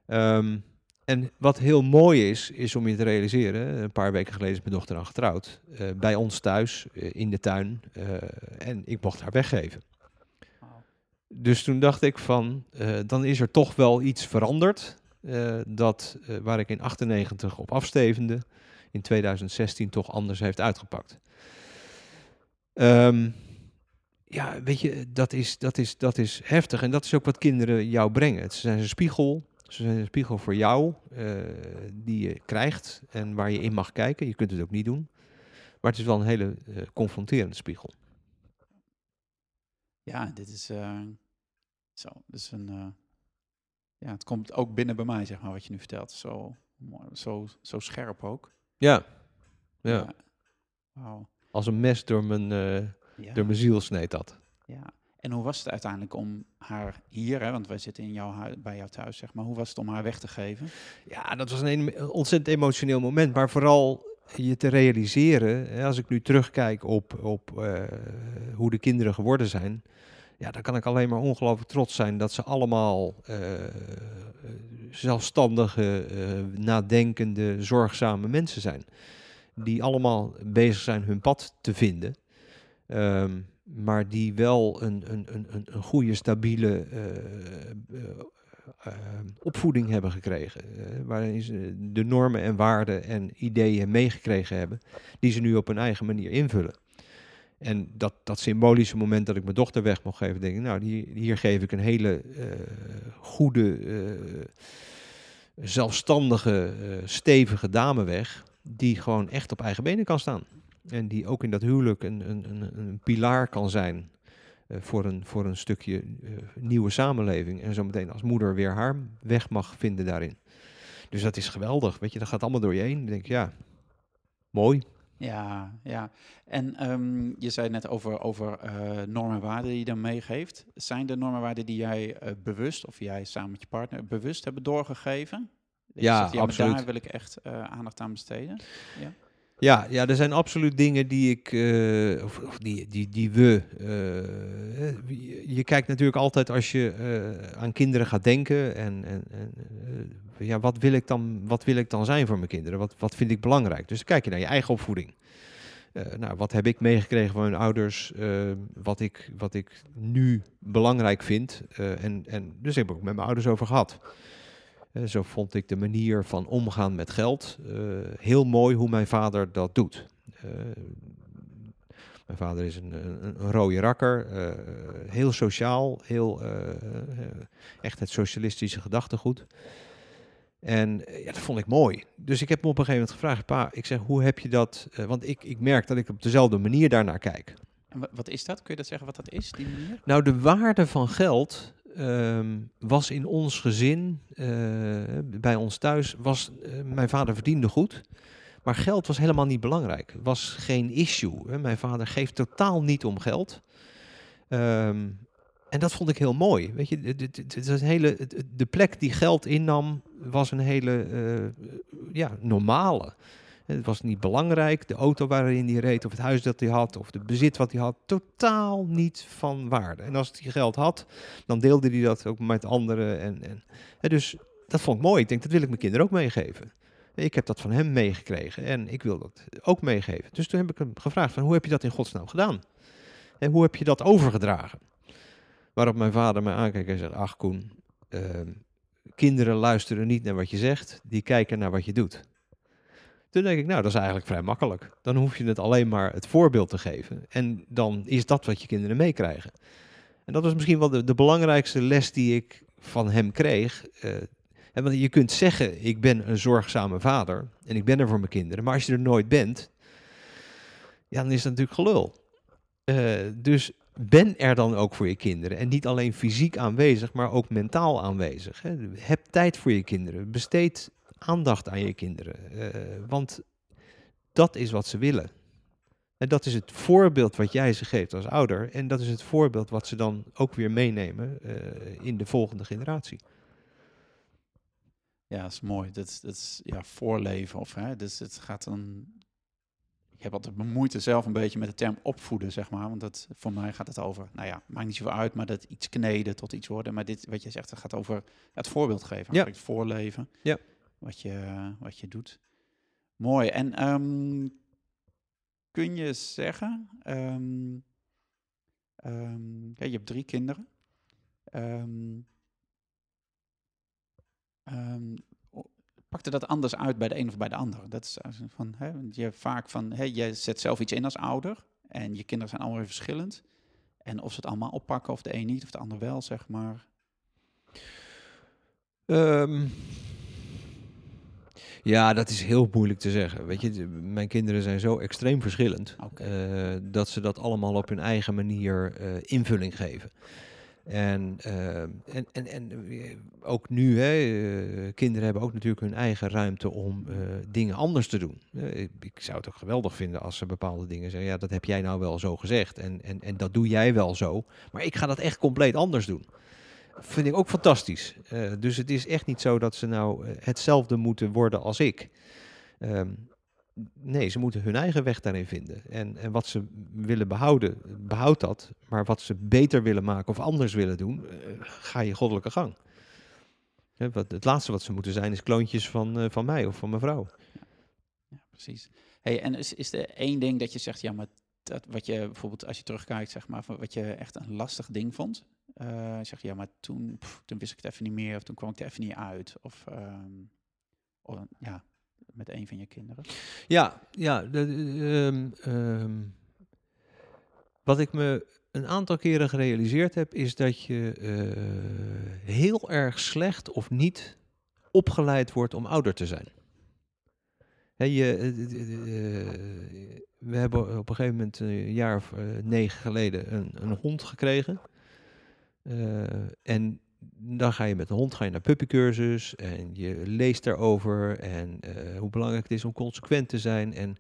Ehm, en wat heel mooi is, is om je te realiseren. Een paar weken geleden is mijn dochter dan getrouwd. eh, bij ons thuis, eh, in de tuin. eh, en ik mocht haar weggeven. Dus toen dacht ik van, eh, dan is er toch wel iets veranderd. eh, dat eh, waar ik in 98 op afstevende, in 2016 toch anders heeft uitgepakt. Ehm, ja, weet je, dat is, dat, is, dat is heftig. En dat is ook wat kinderen jou brengen. Ze zijn een spiegel. Ze zijn een spiegel voor jou, die je krijgt en waar je in mag kijken. Je kunt het ook niet doen. Maar het is wel een hele confronterende spiegel. Ja, dit is eh, zo. Is een. eh, ja, het komt ook binnen bij mij, zeg maar, wat je nu vertelt. Zo, zo, zo scherp ook. Ja, ja. Wauw. als een mes door mijn, eh, Ja. door mijn ziel sneed dat. ja. En hoe was het uiteindelijk om haar hier, hè, want wij zitten in jouw hui- bij jou thuis, zeg maar. Hoe was het om haar weg te geven? Ja, dat was een ontzettend emotioneel moment. Maar vooral je te realiseren, als ik nu terugkijk op, op eh, hoe de kinderen geworden zijn. Ja, dan kan ik alleen maar ongelooflijk trots zijn dat ze allemaal eh, zelfstandige, eh, nadenkende, zorgzame mensen zijn. Die allemaal bezig zijn hun pad te vinden. Ehm, maar die wel een, een, een, een, goede, stabiele opvoeding hebben gekregen. eh, waarin ze de normen en waarden en ideeën meegekregen hebben, die ze nu op hun eigen manier invullen. En dat, dat symbolische moment dat ik mijn dochter weg mocht geven, denk ik, nou, hier, hier geef ik een hele eh, goede, eh, zelfstandige, eh, stevige dame weg, die gewoon echt op eigen benen kan staan. En die ook in dat huwelijk een, een, een, een pilaar kan zijn eh, voor, een, voor een stukje eh, nieuwe samenleving. En zo meteen als moeder weer haar weg mag vinden daarin. Dus dat is geweldig. Weet je, dat gaat allemaal door je heen. Dan denk ik, ja, mooi. Ja, ja. En ehm, je zei net over, over eh, normen en waarden die je dan meegeeft. Zijn de normen en waarden die jij eh, bewust, of jij samen met je partner, bewust hebben doorgegeven? Dat Ja, absoluut. Daar wil ik echt eh, aandacht aan besteden. Ja, ja, er zijn absoluut dingen die ik, eh, of, die, die, die we. eh, eh, je, kijkt natuurlijk altijd als je aan kinderen gaat denken. En, en, en ja, wat wil, ik dan, wat wil ik dan zijn voor mijn kinderen? Wat, wat vind ik belangrijk? Dus kijk je naar je eigen opvoeding. Nou, wat heb ik meegekregen van mijn ouders? wat, ik, wat ik nu belangrijk vind. en, en dus heb ik ook met mijn ouders over gehad. Eh, zo vond ik de manier van omgaan met geld eh, heel mooi hoe mijn vader dat doet. Eh, mijn vader is een, een, een rode rakker, heel sociaal, heel, echt het socialistische gedachtegoed. En ja, dat vond ik mooi. Dus ik heb hem op een gegeven moment gevraagd, pa, ik zeg, hoe heb je dat? want ik, ik merk dat ik op dezelfde manier daarnaar kijk. En wa- wat is dat? Kun je dat zeggen wat dat is, die manier? Nou, de waarde van geld ehm, was in ons gezin, eh, bij ons thuis, was eh, mijn vader verdiende goed. Maar geld was helemaal niet belangrijk. Was geen issue. Hè. Mijn vader geeft totaal niet om geld. Ehm, en dat vond ik heel mooi. Weet je, een hele, de plek die geld innam, was een hele eh, ja, normale. Het was niet belangrijk, de auto waarin hij reed, of het huis dat hij had, of de bezit wat hij had, totaal niet van waarde. En als hij geld had, dan deelde hij dat ook met anderen. En, en, dus dat vond ik mooi. Ik denk, dat wil ik mijn kinderen ook meegeven. Ik heb dat van hem meegekregen en ik wil dat ook meegeven. Dus toen heb ik hem gevraagd van, hoe heb je dat in godsnaam gedaan? En hoe heb je dat overgedragen? Waarop mijn vader mij aankijkt en zegt, ach Koen, ehm, kinderen luisteren niet naar wat je zegt, die kijken naar wat je doet. Toen denk ik, nou, dat is eigenlijk vrij makkelijk. Dan hoef je het alleen maar het voorbeeld te geven. En dan is dat wat je kinderen meekrijgen. En dat was misschien wel de, belangrijkste les die ik van hem kreeg. Eh, want je kunt zeggen, ik ben een zorgzame vader en ik ben er voor mijn kinderen. Maar als je er nooit bent, ja, dan is dat natuurlijk gelul. Eh, dus ben er dan ook voor je kinderen. En niet alleen fysiek aanwezig, maar ook mentaal aanwezig. Hè. Heb tijd voor je kinderen. Besteed aandacht aan je kinderen. eh, want dat is wat ze willen. En dat is het voorbeeld wat jij ze geeft als ouder. En dat is het voorbeeld wat ze dan ook weer meenemen eh, in de volgende generatie. Ja, dat is mooi. Dat is, dat is ja, voorleven. Of, hè, dus het gaat dan... Ik heb altijd bemoeite zelf een beetje met de term opvoeden, zeg maar. Want dat, voor mij gaat het over, nou ja, maakt niet zoveel uit, maar dat iets kneden tot iets worden. Maar dit, wat je zegt, het gaat over het voorbeeld geven. Ja. Het voorleven. Ja. Wat je, wat je doet. Mooi. En ehm, kun je zeggen, ehm, ehm, ja, je hebt drie kinderen. Pakte dat anders uit bij de een of bij de ander? Dat is een van, hè, je vaak van, hè, je zet zelf iets in als ouder en je kinderen zijn allemaal weer verschillend. En of ze het allemaal oppakken, of de een niet, of de ander wel, zeg maar. Ja, dat is heel moeilijk te zeggen. Weet je, mijn kinderen zijn zo extreem verschillend eh, dat ze dat allemaal op hun eigen manier eh, invulling geven. En, eh, en, en, en ook nu, hè, kinderen hebben ook natuurlijk hun eigen ruimte om dingen anders te doen. Ik, ik zou het ook geweldig vinden als ze bepaalde dingen zeggen, ja, dat heb jij nou wel zo gezegd en, en, en dat doe jij wel zo, maar ik ga dat echt compleet anders doen. Vind ik ook fantastisch. Eh, dus het is echt niet zo dat ze nou eh, hetzelfde moeten worden als ik. Ehm, nee, ze moeten hun eigen weg daarin vinden. En, en wat ze willen behouden, behoud dat. Maar wat ze beter willen maken of anders willen doen, eh, ga je goddelijke gang. Wat, het laatste wat ze moeten zijn is kloontjes van, van mij of van mijn vrouw. Ja, precies. Hey, en is, is er één ding dat je zegt, ja, maar dat, wat je bijvoorbeeld als je terugkijkt, zeg maar, wat je echt een lastig ding vond? Eh zeg je, ja, maar toen, toen wist ik het even niet meer, of toen kwam ik er even niet uit. Of, ehm, of ja, met een van je kinderen. Ja, ja. de- ehm, ehm, wat ik me een aantal keren gerealiseerd heb, is dat je eh, heel erg slecht of niet opgeleid wordt om ouder te zijn. Je, eh, we hebben op een gegeven moment een jaar of negen geleden een, een hond gekregen. Eh, en dan ga je met de hond ga je naar puppycursus en je leest daarover en eh, hoe belangrijk het is om consequent te zijn. En,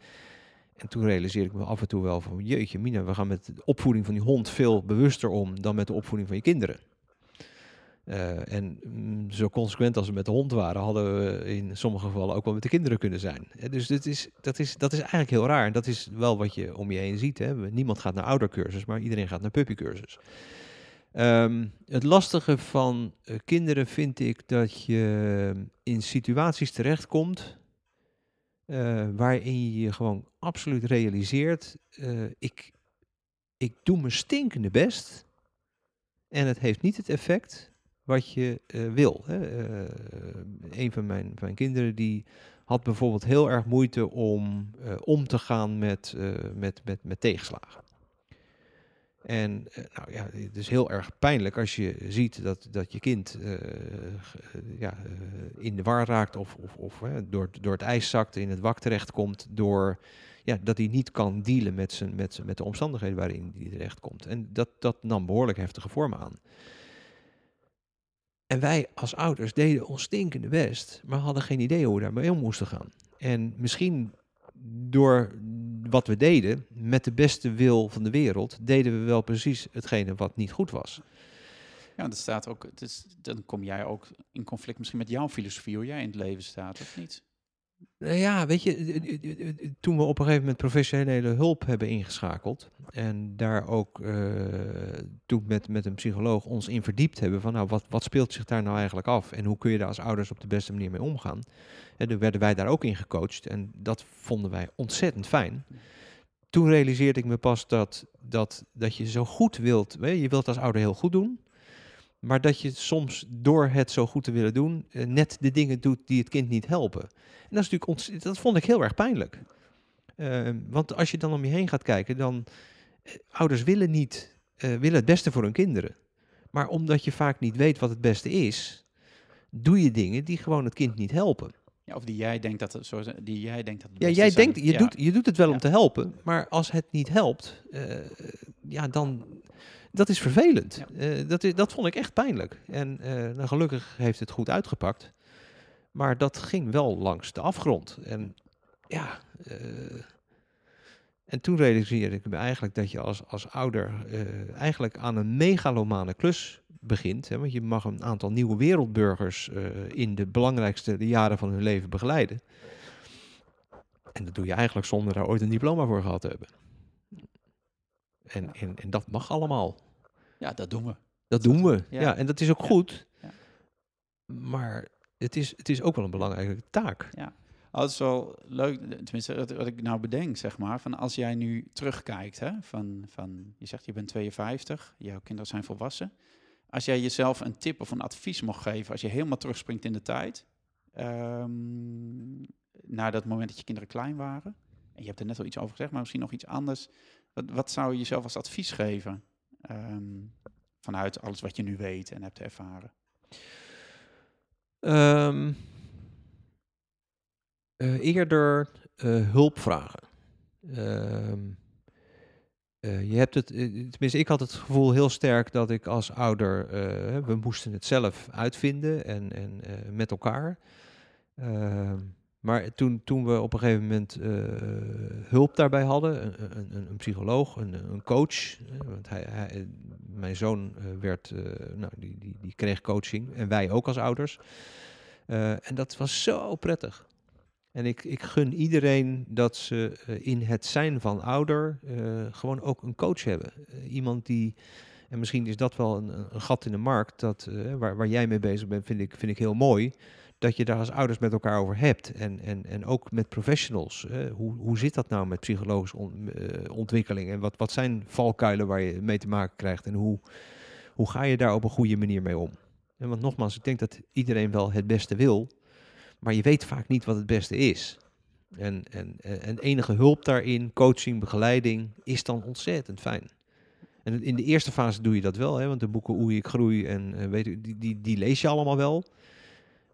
en toen realiseerde ik me af en toe wel van, jeetje mina, we gaan met de opvoeding van die hond veel bewuster om dan met de opvoeding van je kinderen. Eh, en mm, zo consequent als we met de hond waren, hadden we in sommige gevallen ook wel met de kinderen kunnen zijn. Dus dit is, dat, is, dat is eigenlijk heel raar. En dat is wel wat je om je heen ziet. Hè. Niemand gaat naar oudercursus, maar iedereen gaat naar puppycursus. Ehm, het lastige van eh, kinderen vind ik dat je in situaties terechtkomt eh, waarin je je gewoon absoluut realiseert, eh, ik, ik doe mijn stinkende best en het heeft niet het effect wat je wil. Hè. Een van mijn, van mijn kinderen die had bijvoorbeeld heel erg moeite om om te gaan met, met, met, met tegenslagen. En eh, nou ja, het is heel erg pijnlijk als je ziet dat, dat je kind eh, eh, ja, in de war raakt of, of, of door, door het ijs zakt, in het wak terechtkomt, door ja, dat hij niet kan dealen met, zijn, met, zijn- met de omstandigheden waarin hij terechtkomt. En dat, dat nam behoorlijk heftige vormen aan. En wij als ouders deden ons stinkende best, maar hadden geen idee hoe we daarmee om moesten gaan. En misschien door wat we deden, met de beste wil van de wereld, deden we wel precies hetgene wat niet goed was. Ja, dat staat ook, het is, dan kom jij ook in conflict misschien met jouw filosofie, hoe jij in het leven staat, of niet? Nou ja, weet je, eh, eh, toen we op een gegeven moment professionele hulp hebben ingeschakeld en daar ook toen met, met een psycholoog ons in verdiept hebben van nou, wat, wat speelt zich daar nou eigenlijk af en hoe kun je daar als ouders op de beste manier mee omgaan. En toen werden wij daar ook in gecoacht en dat vonden wij ontzettend fijn. Toen realiseerde ik me pas dat, dat, dat je zo goed wilt, weet je, je wilt als ouder heel goed doen, maar dat je soms door het zo goed te willen doen, net de dingen doet die het kind niet helpen. En dat, is natuurlijk dat vond ik heel erg pijnlijk. Uh, want als je dan om je heen gaat kijken, dan uh, ouders willen niet, uh, willen het beste voor hun kinderen. Maar omdat je vaak niet weet wat het beste is, doe je dingen die gewoon het kind niet helpen. Ja, of die jij denkt dat het, zo, die jij denkt dat het Ja, jij denkt, je, ja. doet, je doet het wel ja. om te helpen, maar als het niet helpt, ja, dan, dat is vervelend. Ja. dat, is, dat vond ik echt pijnlijk. En nou, gelukkig heeft het goed uitgepakt. Maar dat ging wel langs de afgrond. En ja, uh, en toen realiseerde ik me eigenlijk dat je als, als ouder eigenlijk aan een megalomane klus begint. Hè, want je mag een aantal nieuwe wereldburgers in de belangrijkste jaren van hun leven begeleiden. En dat doe je eigenlijk zonder daar ooit een diploma voor gehad te hebben. En, en, en dat mag allemaal. Ja, dat doen we. Dat doen we. Ja, ja en dat is ook goed. Ja. Maar het is, het is ook wel een belangrijke taak. Ja, dat is wel leuk, tenminste wat, ik nou bedenk, zeg maar, van als jij nu terugkijkt, hè, van, van, je zegt je bent 52, jouw kinderen zijn volwassen. Als jij jezelf een tip of een advies mocht geven, als je helemaal terugspringt in de tijd, um, naar dat moment dat je kinderen klein waren, en je hebt er net al iets over gezegd, maar misschien nog iets anders. Wat, wat zou je jezelf als advies geven um, vanuit alles wat je nu weet en hebt ervaren? Um, uh, eerder uh, hulp vragen. Um, uh, je hebt het, tenminste, ik had het gevoel heel sterk dat ik als ouder, we moesten het zelf uitvinden en, en met elkaar. Maar toen, toen we op een gegeven moment uh, hulp daarbij hadden, een, een, een psycholoog, een, een coach, want hij, mijn zoon werd, nou, die, die, die kreeg coaching en wij ook als ouders. En dat was zo prettig. En ik, ik gun iedereen dat ze in het zijn van ouder gewoon ook een coach hebben. iemand die, en misschien is dat wel een, een gat in de markt, dat, waar, waar jij mee bezig bent, vind ik, vind ik heel mooi. Dat je daar als ouders met elkaar over hebt. En, en, en ook met professionals. hoe, hoe zit dat nou met psychologische on, ontwikkeling? En wat, wat zijn valkuilen waar je mee te maken krijgt? En hoe, hoe ga je daar op een goede manier mee om? En want nogmaals, ik denk dat iedereen wel het beste wil, maar je weet vaak niet wat het beste is. En, en, en enige hulp daarin, coaching, begeleiding, is dan ontzettend fijn. En in de eerste fase doe je dat wel, hè, want de boeken Hoe ik groei en uh, weet die, die, die lees je allemaal wel.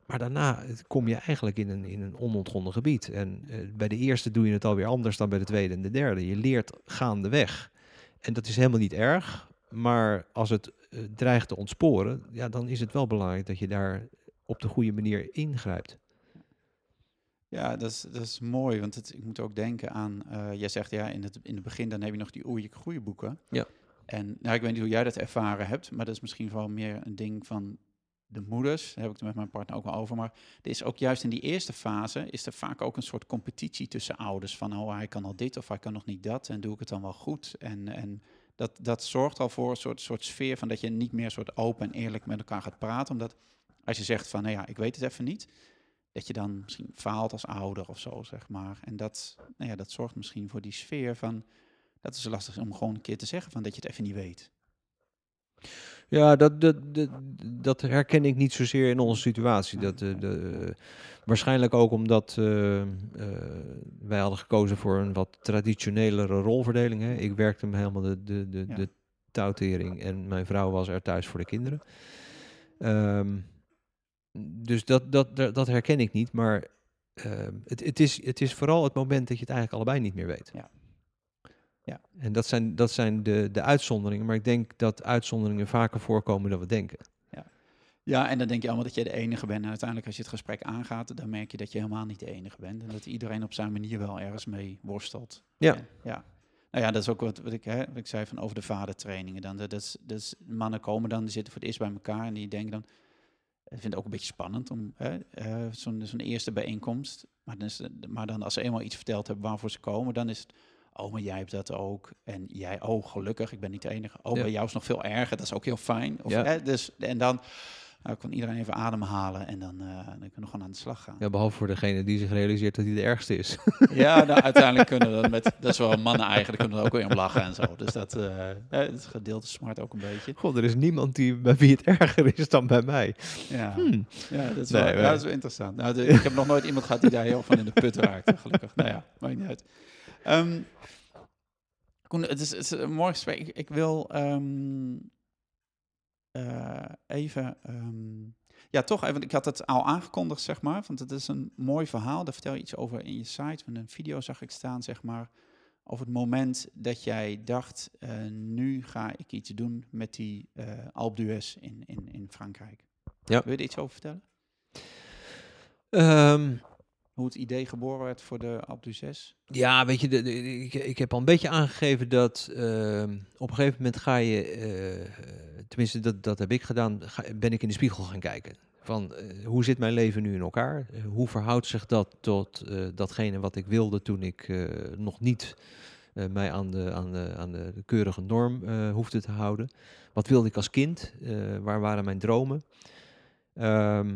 Maar daarna kom je eigenlijk in een, in een onontgonnen gebied. En uh, bij de eerste doe je het alweer anders dan bij de tweede en de derde. Je leert gaandeweg. En dat is helemaal niet erg. Maar als het uh, dreigt te ontsporen, ja, dan is het wel belangrijk dat je daar op de goede manier ingrijpt. Ja, dat is, dat is mooi, want het, ik moet ook denken aan, uh, jij zegt ja, in het, in het begin dan heb je nog die oei ik boeken. Ja. En nou, ik weet niet hoe jij dat ervaren hebt, maar dat is misschien wel meer een ding van de moeders, daar heb ik het met mijn partner ook al over, maar er is ook juist in die eerste fase, is er vaak ook een soort competitie tussen ouders, van oh, hij kan al dit of hij kan nog niet dat en doe ik het dan wel goed. En, en dat, dat zorgt al voor een soort, soort sfeer van dat je niet meer soort open en eerlijk met elkaar gaat praten. Omdat als je zegt van, nou ja, ik weet het even niet, dat je dan misschien faalt als ouder of zo, zeg maar. En dat, nou ja, dat zorgt misschien voor die sfeer van, dat is lastig om gewoon een keer te zeggen van dat je het even niet weet. Ja, dat, dat, dat, dat, herken ik niet zozeer in onze situatie. Dat, de, de, waarschijnlijk ook omdat uh, uh, wij hadden gekozen voor een wat traditionelere rolverdeling. Hè. Ik werkte me helemaal de, de, de, ja. de touwtering en mijn vrouw was er thuis voor de kinderen. Um, dus dat, dat, dat herken ik niet, maar uh, het, het, is, het is vooral het moment dat je het eigenlijk allebei niet meer weet. Ja. Ja. En dat zijn, dat zijn de, de uitzonderingen, maar ik denk dat uitzonderingen vaker voorkomen dan we denken. Ja, ja en dan denk je allemaal dat je de enige bent. En uiteindelijk als je het gesprek aangaat, dan merk je dat je helemaal niet de enige bent. En dat iedereen op zijn manier wel ergens mee worstelt. Ja. ja. Nou ja, dat is ook wat, wat, ik, hè, wat ik zei van over de vadertrainingen. Dan, dat, is, dat is, mannen komen dan, die zitten voor het eerst bij elkaar en die denken dan... Ik vind het ook een beetje spannend om hè, eh, zo'n zo'n eerste bijeenkomst. Maar dan, is, maar dan als ze eenmaal iets verteld hebben waarvoor ze komen, dan is het... Oh, maar jij hebt dat ook. En jij, oh, gelukkig, ik ben niet de enige. Oh, Ja. bij jou is nog veel erger. Dat is ook heel fijn. Of, Ja. hè, dus, en dan nou, kon iedereen even ademhalen en dan, eh, dan kunnen we gewoon aan de slag gaan. Ja, behalve voor degene die zich realiseert dat hij de ergste is. Ja, nou, uiteindelijk kunnen we dat met, dat is wel mannen eigenlijk, kunnen we ook weer om lachen en zo. Dus dat, eh, het gedeelte smart ook een beetje. God, er is niemand die, bij wie het erger is dan bij mij. Ja, Hmm. ja, dat, is Nee, wel, ja, dat is wel interessant. Nou, de- ik heb nog nooit iemand gehad die daar heel van in de put raakte, gelukkig. Nou ja, maakt niet uit. Ehm, Koen, het is, het is een mooi gesprek. Ik, ik wil ehm, eh, even... ehm, ja, toch even. Ik had het al aangekondigd, zeg maar. Want het is een mooi verhaal. Daar vertel je iets over in je site. Een video zag ik staan, zeg maar. Over het moment dat jij dacht: eh, nu ga ik iets doen met die eh Alpe d'Huez in, in, in Frankrijk. Ja. Wil je er iets over vertellen? Hoe het idee geboren werd voor de Alpe d'Huez? Ja, weet je, de, ik, ik heb al een beetje aangegeven dat ehm, op een gegeven moment ga je, eh, tenminste dat, dat heb ik gedaan, ga, ben ik in de spiegel gaan kijken. Van eh, hoe zit mijn leven nu in elkaar? Eh, hoe verhoudt zich dat tot datgene wat ik wilde toen ik nog niet mij aan de, aan de, aan de, keurige norm hoefde te houden? Wat wilde ik als kind? Waar waren mijn dromen? Ehm,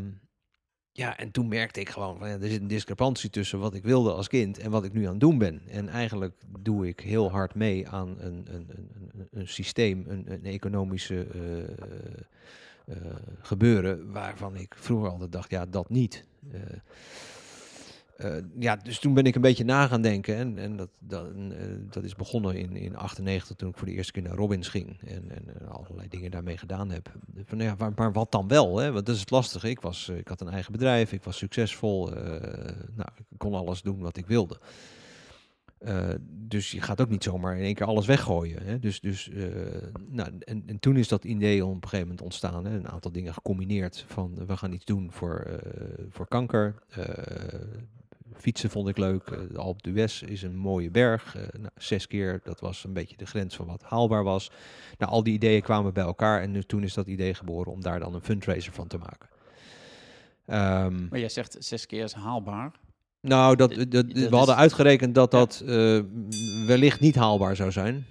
ja, en toen merkte ik gewoon, van, ja, er zit een discrepantie tussen wat ik wilde als kind en wat ik nu aan het doen ben. En eigenlijk doe ik heel hard mee aan een, een, een, een, systeem, een, een economische eh, eh, gebeuren, waarvan ik vroeger altijd dacht, ja, dat niet. Eh, eh, ja, dus toen ben ik een beetje na gaan denken. En, en dat, dat, eh, dat is begonnen in, in 98 toen ik voor de eerste keer naar Robbins ging. En, en allerlei dingen daarmee gedaan heb. Van, ja, maar, wat dan wel? Hè? Want dat is het lastige. Ik, was, eh, ik had een eigen bedrijf, ik was succesvol. nou, ik kon alles doen wat ik wilde. Dus je gaat ook niet zomaar in één keer alles weggooien. Hè? Dus, dus, nou, en, en toen is dat idee op een gegeven moment ontstaan. Hè? Een aantal dingen gecombineerd van we gaan iets doen voor, voor kanker. Fietsen vond ik leuk. Eh, de Alpe d'Huez is een mooie berg. Eh, nou, zes keer, dat was een beetje de grens van wat haalbaar was. Nou, al die ideeën kwamen bij elkaar en nu, toen is dat idee geboren om daar dan een fundraiser van te maken. Ehm, Maar jij zegt zes keer is haalbaar. nou, dat, Dit- dat, dat we is- hadden uitgerekend dat dat eh, wellicht niet haalbaar zou zijn.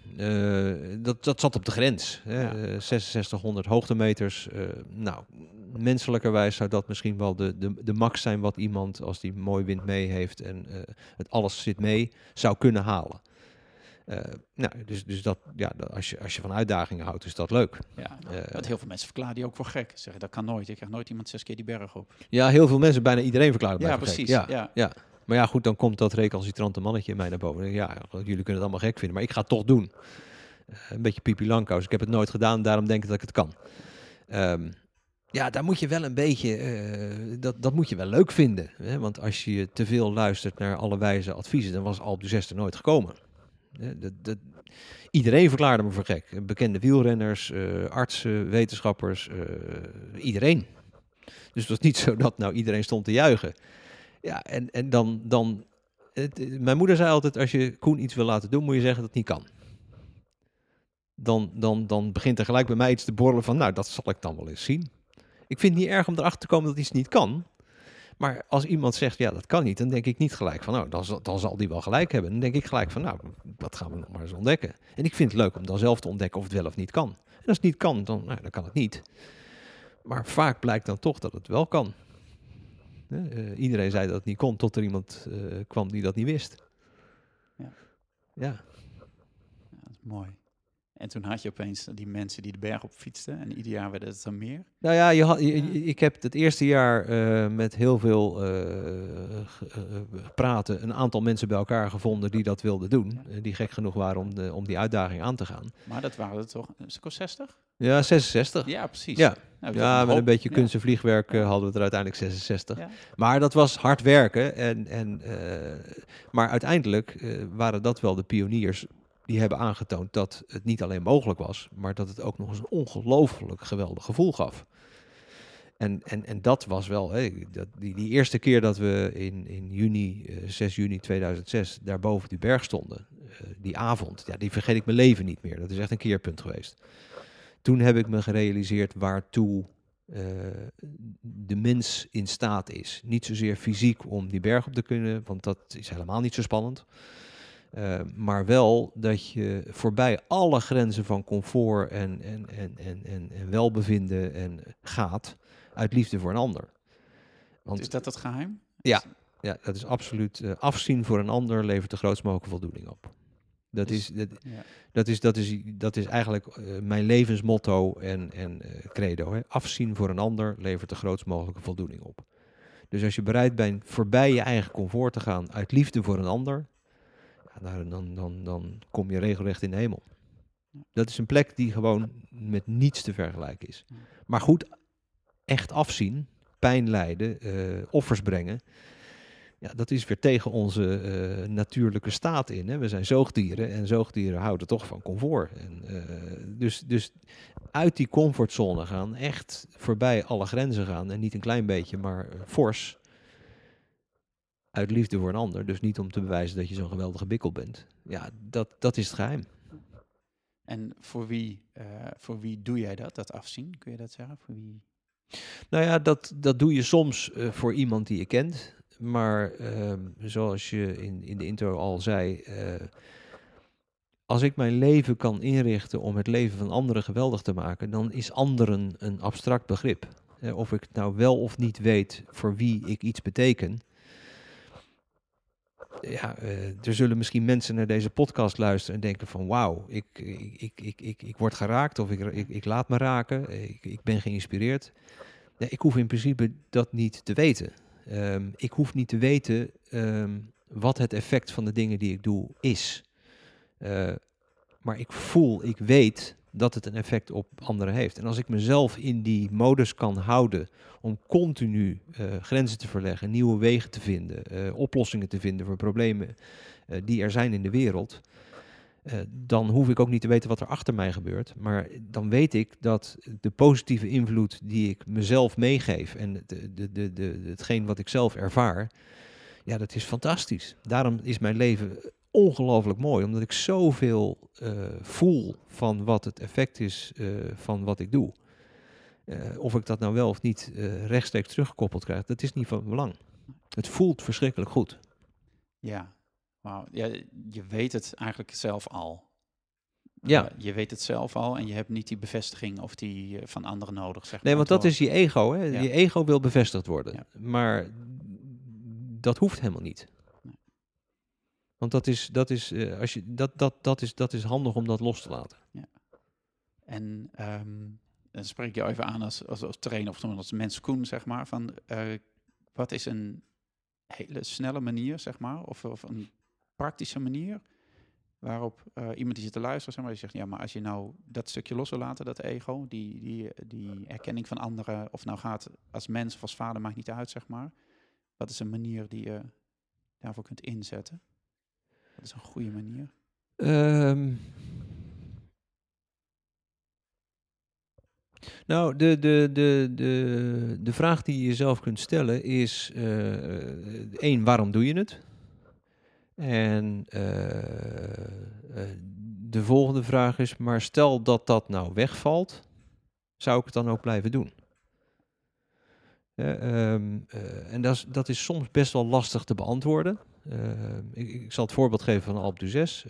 Dat, dat zat op de grens. Hè? Ja. Eh, 6600 hoogtemeters. Nou, menselijkerwijs zou dat misschien wel de, de, de max zijn wat iemand, als die mooi wind mee heeft en eh, het alles zit mee, zou kunnen halen. Eh, nou, dus, dus dat, ja, dat- als, je, als je van uitdagingen houdt, is dat leuk. Ja, Eh, want heel veel mensen verklaren die ook voor gek. Zeggen dat kan nooit. Je krijgt nooit iemand zes keer die berg op. Ja, heel veel mensen, bijna iedereen verklaart het Ja, voor gek. precies. Ja. Ja. Maar ja, goed, dan komt dat recalcitrante mannetje in mij naar boven. Ik, Ja, jullie kunnen het allemaal gek vinden, maar ik ga het toch doen. Eh, een beetje pipi langkous. Ik heb het nooit gedaan, daarom denk ik dat ik het kan. Ehm, ja, daar moet je wel een beetje, eh, dat, dat moet je wel leuk vinden. Hè? Want als je te veel luistert naar alle wijze adviezen, dan was Alp de Zes er nooit gekomen. Dat, dat, iedereen verklaarde me voor gek. Bekende wielrenners, eh, artsen, wetenschappers, eh, iedereen. Dus het was niet zo dat nou iedereen stond te juichen. Ja, en, en dan... dan mijn moeder zei altijd, als je Koen iets wil laten doen, moet je zeggen dat het niet kan. Dan, dan, dan begint er gelijk bij mij iets te borrelen van, nou, dat zal ik dan wel eens zien. Ik vind het niet erg om erachter te komen dat iets niet kan. Maar als iemand zegt, ja, dat kan niet, dan denk ik niet gelijk van, nou, dan, zal- dan zal die wel gelijk hebben. Dan denk ik gelijk van, nou, dat gaan we nog maar eens ontdekken. En ik vind het leuk om dan zelf te ontdekken of het wel of niet kan. En als het niet kan, dan, nou, dan kan het niet. Maar vaak blijkt dan toch dat het wel kan. Eh, iedereen zei dat het niet kon, tot er iemand eh, kwam die dat niet wist. Ja. Ja. Ja, dat is mooi. En toen had je opeens die mensen die de berg op fietsten. En ieder jaar werden het dan meer. Nou ja, je had, je- Ja. je- ik heb het eerste jaar eh, met heel veel eh, eh, praten een aantal mensen bij elkaar gevonden die dat wilden doen. die gek genoeg waren om, de, om die uitdaging aan te gaan. Maar dat waren er toch een stuk of 60? Ja, 66. Ja, precies. Ja, Nou, ja met een beetje kunst en vliegwerk hadden we er uiteindelijk 66. Ja. Maar dat was hard werken. En, en, maar uiteindelijk waren dat wel de pioniers die hebben aangetoond dat het niet alleen mogelijk was, maar dat het ook nog eens een ongelooflijk geweldig gevoel gaf. En, en, en dat was wel, dat, die, die eerste keer dat we in, in juni, eh, 6 juni 2006, daar boven die berg stonden. eh, die avond, ja, die vergeet ik mijn leven niet meer. Dat is echt een keerpunt geweest. Toen heb ik me gerealiseerd waartoe uh, de mens in staat is. Niet zozeer fysiek om die berg op te kunnen, want dat is helemaal niet zo spannend. Uh, maar wel dat je voorbij alle grenzen van comfort en, en, en, en, en, en welbevinden en gaat uit liefde voor een ander. Want, is dat het geheim? Ja, ja dat is absoluut. Uh, afzien voor een ander levert de grootst mogelijke voldoening op. Dat, dus, is, dat, ja. dat, is, dat, is, dat is eigenlijk uh, mijn levensmotto en, en uh, credo. Hè. Afzien voor een ander levert de grootst mogelijke voldoening op. Dus als je bereid bent voorbij je eigen comfort te gaan uit liefde voor een ander, dan, dan, dan kom je regelrecht in de hemel. Dat is een plek die gewoon met niets te vergelijken is. Maar goed, echt afzien, pijn lijden, uh, offers brengen. Ja, dat is weer tegen onze uh, natuurlijke staat in. Hè. We zijn zoogdieren en zoogdieren houden toch van comfort. En, uh, dus, dus uit die comfortzone gaan, echt voorbij alle grenzen gaan. En niet een klein beetje, maar fors. Uit liefde voor een ander. Dus niet om te bewijzen dat je zo'n geweldige bikkel bent. Ja, dat, dat is het geheim. En voor wie, uh, voor wie doe jij dat, dat afzien? Kun je dat zeggen? Voor wie? Nou ja, dat, dat doe je soms uh, voor iemand die je kent. Maar uh, zoals je in, in de intro al zei, uh, als ik mijn leven kan inrichten om het leven van anderen geweldig te maken, dan is anderen een abstract begrip. Of ik nou wel of niet weet voor wie ik iets beteken. Ja, er zullen misschien mensen naar deze podcast luisteren en denken van wauw, ik, ik, ik, ik, ik, word geraakt of ik, ik, ik laat me raken, ik, ik ben geïnspireerd. Ja, ik hoef in principe dat niet te weten. Um, ik hoef niet te weten um, wat het effect van de dingen die ik doe is. Uh, maar ik voel, ik weet dat het een effect op anderen heeft. En als ik mezelf in die modus kan houden om continu uh, grenzen te verleggen, nieuwe wegen te vinden, uh, oplossingen te vinden voor problemen die er zijn in de wereld, dan hoef ik ook niet te weten wat er achter mij gebeurt. Maar dan weet ik dat de positieve invloed die ik mezelf meegeef en de, de, de, de, hetgeen wat ik zelf ervaar, ja, dat is fantastisch. Daarom is mijn leven ongelooflijk mooi, omdat ik zoveel uh, voel van wat het effect is uh, van wat ik doe. of ik dat nou wel of niet rechtstreeks teruggekoppeld krijg, dat is niet van belang. Het voelt verschrikkelijk goed. Ja, Wauw, ja, je weet het eigenlijk zelf al. Ja. Je weet het zelf al en je hebt niet die bevestiging of die van anderen nodig. Zeg nee, want dat is je ego. Hè? Ja. Je ego wil bevestigd worden. Ja. Maar dat hoeft helemaal niet. Want dat is, dat, is, uh, als je, dat, dat, dat, is, dat is handig om dat los te laten. Ja. En um, dan spreek je even aan als, als, als trainer of als mens Koen, zeg maar. Van, wat is een hele snelle manier, zeg maar, of, of een praktische manier waarop uh, iemand die zit te luisteren, zeg maar, die zegt, ja, maar als je nou dat stukje los wil laten, dat ego, die, die, die erkenning van anderen, of nou gaat als mens of als vader, maakt niet uit, zeg maar. Wat is een manier die je daarvoor kunt inzetten? Is een goede manier? Um, nou, de, de, de, de, de vraag die je jezelf kunt stellen is, uh, één, waarom doe je het? En uh, uh, de volgende vraag is, maar stel dat dat nou wegvalt, zou ik het dan ook blijven doen? Um, en dat is, dat is soms best wel lastig te beantwoorden. Ik, ik, zal het voorbeeld geven van Alp d'Huez.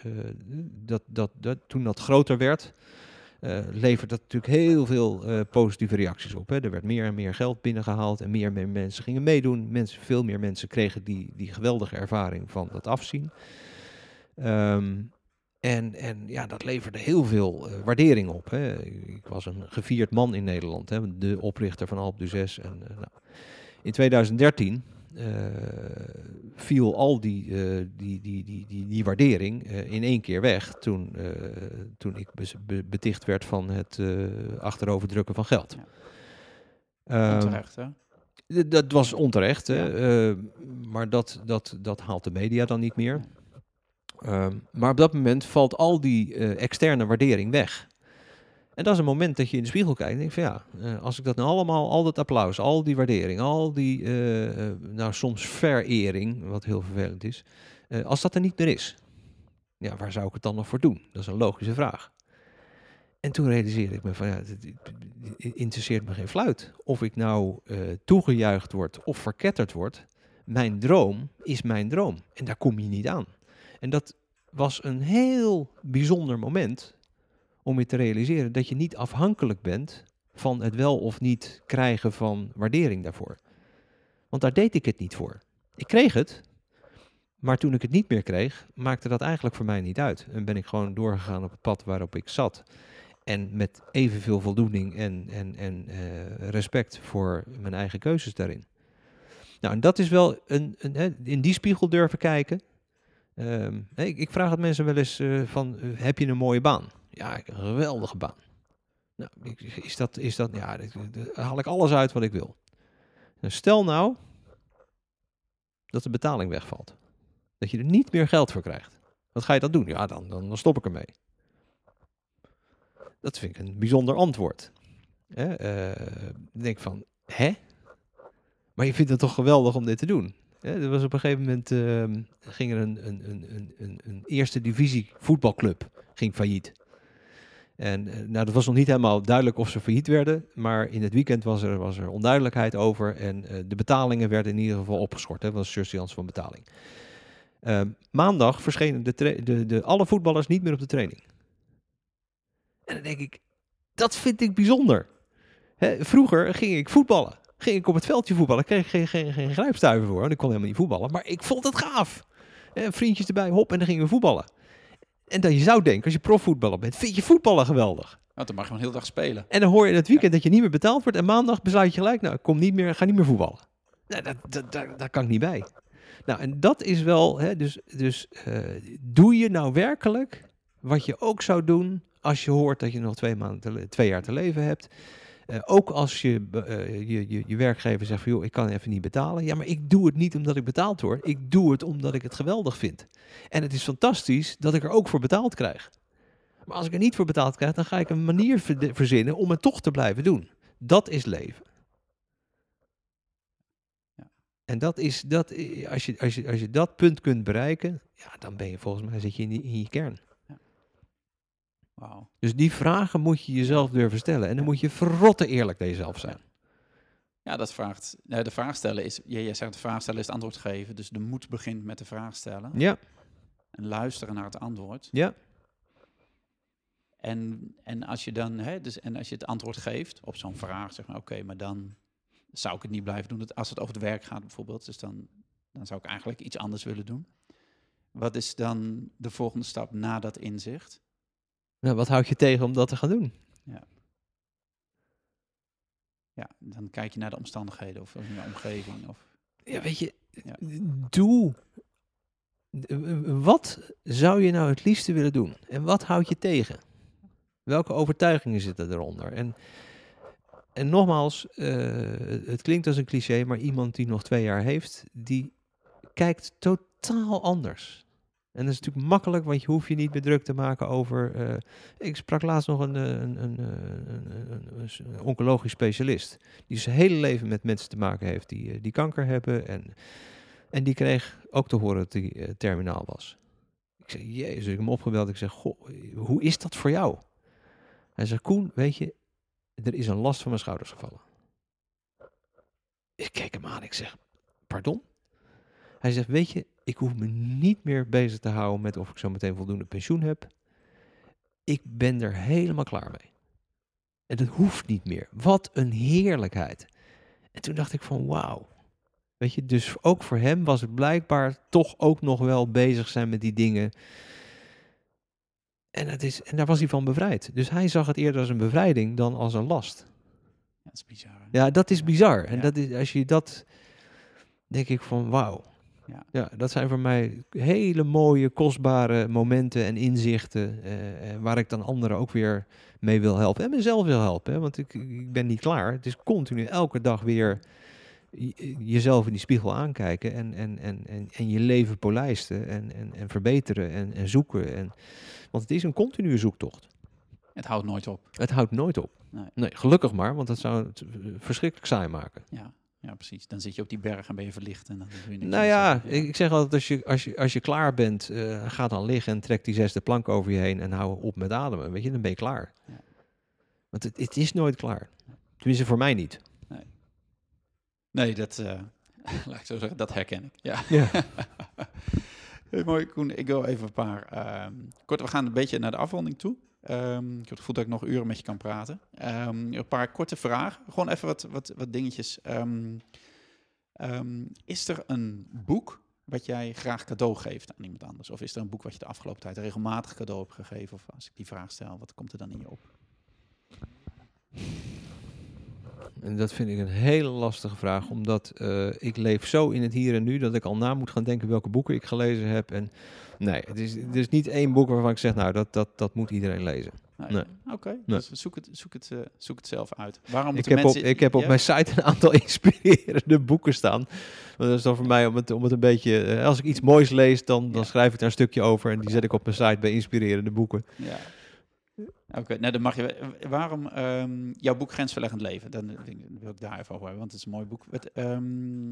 dat, dat, dat, toen dat groter werd, uh, levert dat natuurlijk heel veel positieve reacties op. Hè. Er werd meer en meer geld binnengehaald en meer en meer mensen gingen meedoen. Mensen, veel meer mensen kregen die, die geweldige ervaring van dat afzien. Um, en, en ja, dat leverde heel veel waardering op. Hè. Ik was een gevierd man in Nederland, hè, de oprichter van Alp d'Huez. En, nou. In 2013 uh, viel al die, uh, die, die, die, die, die waardering uh, in één keer weg toen, toen ik be beticht werd van het achteroverdrukken van geld. Ja. Onterecht, hè? Dat was onterecht, hè? maar dat, dat, dat haalt de media dan niet meer. Um, maar op dat moment valt al die externe waardering weg. En dat is een moment dat je in de spiegel kijkt en denkt van ja, uh, als ik dat nou allemaal, al dat applaus, al die waardering, al die, uh, nou soms verering, wat heel vervelend is, als dat er niet meer is. Ja, waar zou ik het dan nog voor doen? Dat is een logische vraag. En toen realiseerde ik me van, ja, het, interesseert me geen fluit. Of ik nou eh, toegejuicht word of verketterd word. Mijn droom is mijn droom. En daar kom je niet aan. En dat was een heel bijzonder moment om je te realiseren dat je niet afhankelijk bent van het wel of niet krijgen van waardering daarvoor. Want daar deed ik het niet voor. Ik kreeg het, maar toen ik het niet meer kreeg, maakte dat eigenlijk voor mij niet uit. En ben ik gewoon doorgegaan op het pad waarop ik zat. En met evenveel voldoening en, en, en eh, respect voor mijn eigen keuzes daarin. Nou, en dat is wel een, een in die spiegel durven kijken. Ehm, ik, ik vraag het mensen wel eens eh, van, eh, heb je een mooie baan? Ja, een geweldige baan. Nou, is dat, is dat, ja, daar haal ik alles uit wat ik wil. Nou, stel nou dat de betaling wegvalt. Dat je er niet meer geld voor krijgt. Wat ga je dan doen? Ja, dan, dan, dan stop ik ermee. Dat vind ik een bijzonder antwoord. Hè? ik denk van, hè? Maar je vindt het toch geweldig om dit te doen? Hè, er was op een gegeven moment, ehm, ging er een, een, een, een, een eerste divisie voetbalclub ging failliet. En eh, nou, dat was nog niet helemaal duidelijk of ze failliet werden, maar in het weekend was er, was er onduidelijkheid over en eh, de betalingen werden in ieder geval opgeschort. Dat was surseance van betaling. Ehm, maandag verschenen de, de, de, alle voetballers niet meer op de training. En dan denk ik, dat vind ik bijzonder. Hè, vroeger ging ik voetballen. Ging ik op het veldje voetballen. Kreeg geen, geen, voor. Want ik kon helemaal niet voetballen. Maar ik vond het gaaf. Vriendjes erbij, hop, en dan gingen we voetballen. En dan je zou denken, als je profvoetballer bent, vind je voetballen geweldig. Want dan mag je gewoon heel dag spelen. En dan hoor je in het weekend dat je niet meer betaald wordt. En maandag besluit je gelijk, nou, ik kom niet meer, ga niet meer voetballen. Nou, dat, dat, daar, daar kan ik niet bij. Nou, en dat is wel, hè, dus, dus eh, doe je nou werkelijk wat je ook zou doen als je hoort dat je nog twee, maanden te twee jaar te leven hebt. Eh, ook als je, eh, je, je, je werkgever zegt van, joh, ik kan even niet betalen. Ja, maar ik doe het niet omdat ik betaald word. Ik doe het omdat ik het geweldig vind. En het is fantastisch dat ik er ook voor betaald krijg. Maar als ik er niet voor betaald krijg, dan ga ik een manier verzinnen om het toch te blijven doen. Dat is leven. Ja. En dat is, dat, i- als, je, als, je, als je dat punt kunt bereiken, ja, dan ben je volgens mij zit je in, die, in je kern. Dus die vragen moet je jezelf durven stellen. En dan moet je verrotte eerlijk tegen jezelf zijn. Ja, dat vraagt. eh, de vraag stellen is. Jij, jij zegt de vraag stellen is het antwoord geven. Dus de moed begint met de vraag stellen. Ja, En luisteren naar het antwoord. ja, En, en als je dan, hè, dus, en als je het antwoord geeft op zo'n vraag, zeg maar, oké, maar dan zou ik het niet blijven doen. Dat- Als het over het werk gaat bijvoorbeeld, dus dan, dan zou ik eigenlijk iets anders willen doen. Wat is dan de volgende stap na dat inzicht? Nou, wat houd je tegen om dat te gaan doen? Ja, dan kijk je naar de omstandigheden of je omgeving. Of, Ja, weet je, Ja. doe. Wat zou je nou het liefste willen doen? En wat houd je tegen? Welke overtuigingen zitten eronder? En, en nogmaals, eh, het klinkt als een cliché, maar iemand die nog twee jaar heeft, die kijkt totaal anders. En dat is natuurlijk makkelijk, want je hoeft je niet druk te maken over. eh, ik sprak laatst nog een, eh, een, een, eh, een, oncologisch specialist. Die zijn hele leven met mensen te maken heeft die, die kanker hebben. En, en die kreeg ook te horen dat hij terminaal was. Ik zeg, jezus, ik heb hem opgebeld. Ik zeg, goh, hoe is dat voor jou? Hij zegt, Koen, weet je, er is een last van mijn schouders gevallen. Ik keek hem aan, ik zeg, pardon? Hij zegt, weet je, ik hoef me niet meer bezig te houden met of ik zo meteen voldoende pensioen heb. Ik ben er helemaal klaar mee. En dat hoeft niet meer. Wat een heerlijkheid. En toen dacht ik van wauw. Weet je, dus ook voor hem was het blijkbaar toch ook nog wel bezig zijn met die dingen. En, het is, en daar was hij van bevrijd. Dus hij zag het eerder als een bevrijding dan als een last. ja, dat is bizar. hè? Ja, dat is bizar. En Ja. dat is, als je dat, denk ik van wauw. Ja. Ja, dat zijn voor mij hele mooie, kostbare momenten en inzichten. eh, eh, waar ik dan anderen ook weer mee wil helpen. En mezelf wil helpen. Hè, want ik, ik ben niet klaar. Het is continu elke dag weer je- jezelf in die spiegel aankijken. En, en, en, en, en je leven polijsten. En, en, en verbeteren en, en zoeken. En, want het is een continue zoektocht. Het houdt nooit op. Het houdt nooit op. Nee. Nee, gelukkig maar, want dat zou het verschrikkelijk saai maken. Ja. Ja, precies. Dan zit je op die berg en ben je verlicht. En dan doe je niks Nou ja, ik, zeg altijd, als je, als je, als je klaar bent, eh, ga dan liggen en trek die zesde plank over je heen en hou op met ademen. Weet je, dan ben je klaar. Ja. Want het, het is nooit klaar. Tenminste, voor mij niet. Nee, dat, eh, laat ik zo zeggen, dat herken ik. Ja. Ja. Heel mooi, Koen. Ik wil even een paar... ehm, kort, we gaan een beetje naar de afronding toe. Ehm, ik heb het gevoel dat ik nog uren met je kan praten. Ehm, een paar korte vragen. Gewoon even wat, wat, wat dingetjes. Ehm, is er een boek wat jij graag cadeau geeft aan iemand anders? Of is er een boek wat je de afgelopen tijd regelmatig cadeau hebt gegeven? Of als ik die vraag stel, wat komt er dan in je op? En dat vind ik een hele lastige vraag, omdat eh, ik leef zo in het hier en nu dat ik al na moet gaan denken welke boeken ik gelezen heb. En nee, het is, er is niet één boek waarvan ik zeg, nou, dat, dat, dat moet iedereen lezen. Nee. Nee. Oké, Nee. dus zoek het, zoek, het, eh, zoek het zelf uit. Waarom Ik heb, op, ik heb op Ja? mijn site een aantal inspirerende boeken staan. Dat is dan voor mij om het, om het een beetje... eh, Als ik iets moois lees, dan, dan Ja. schrijf ik daar een stukje over. En die zet ik op mijn site bij inspirerende boeken. Ja. Oké, nou dan mag je. Waarom ehm, jouw boek Grensverleggend Leven? Dan eh, wil ik daar even over hebben, want het is een mooi boek. Wat, ehm,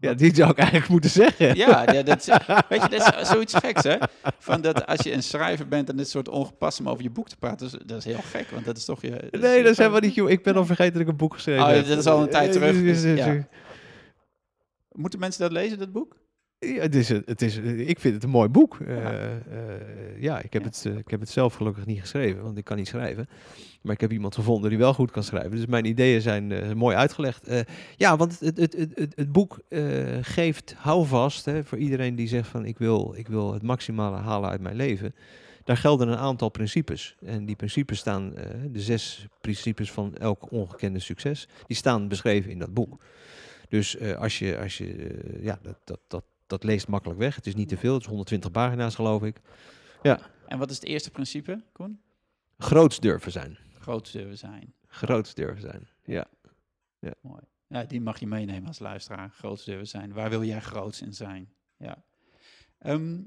Ja, die zou ik eigenlijk moeten zeggen. ja, ja, dat is, weet je, dat is zoiets geks, hè? Van dat als je een schrijver bent en dit soort ongepast om over je boek te praten, dat is, dat is heel gek, want dat is toch je. Nee, dat is helemaal niet... joh. Ik ben al vergeten dat ik een boek geschreven Oh, heb. dat is al een tijd terug, dus, ja. Moeten mensen dat lezen, dat boek? Ja, het is, het is, ik vind het een mooi boek. Eh, Ja. eh, ja, ik heb, Ja. Het, eh, ik heb het zelf gelukkig niet geschreven, want ik kan niet schrijven. Maar ik heb iemand gevonden die wel goed kan schrijven. Dus mijn ideeën zijn eh, mooi uitgelegd. Eh, ja, want het, het, het, het, het boek eh, geeft houvast hè, voor iedereen die zegt van ik wil, ik wil het maximale halen uit mijn leven. Daar gelden een aantal principes. En die principes staan, eh, de zes principes van elk ongekende succes, die staan beschreven in dat boek. Dus eh, als je, als je eh, ja, dat, dat, dat, dat leest makkelijk weg. Het is niet te veel, het is 120 pagina's geloof ik. En wat is het eerste principe, Koen? Groots durven zijn. Groot zullen zijn. Groots durven zijn. Ja. Mooi. Ja, die mag je meenemen als luisteraar. Groot zullen zijn. Waar wil jij groots in zijn? Ja. Ehm,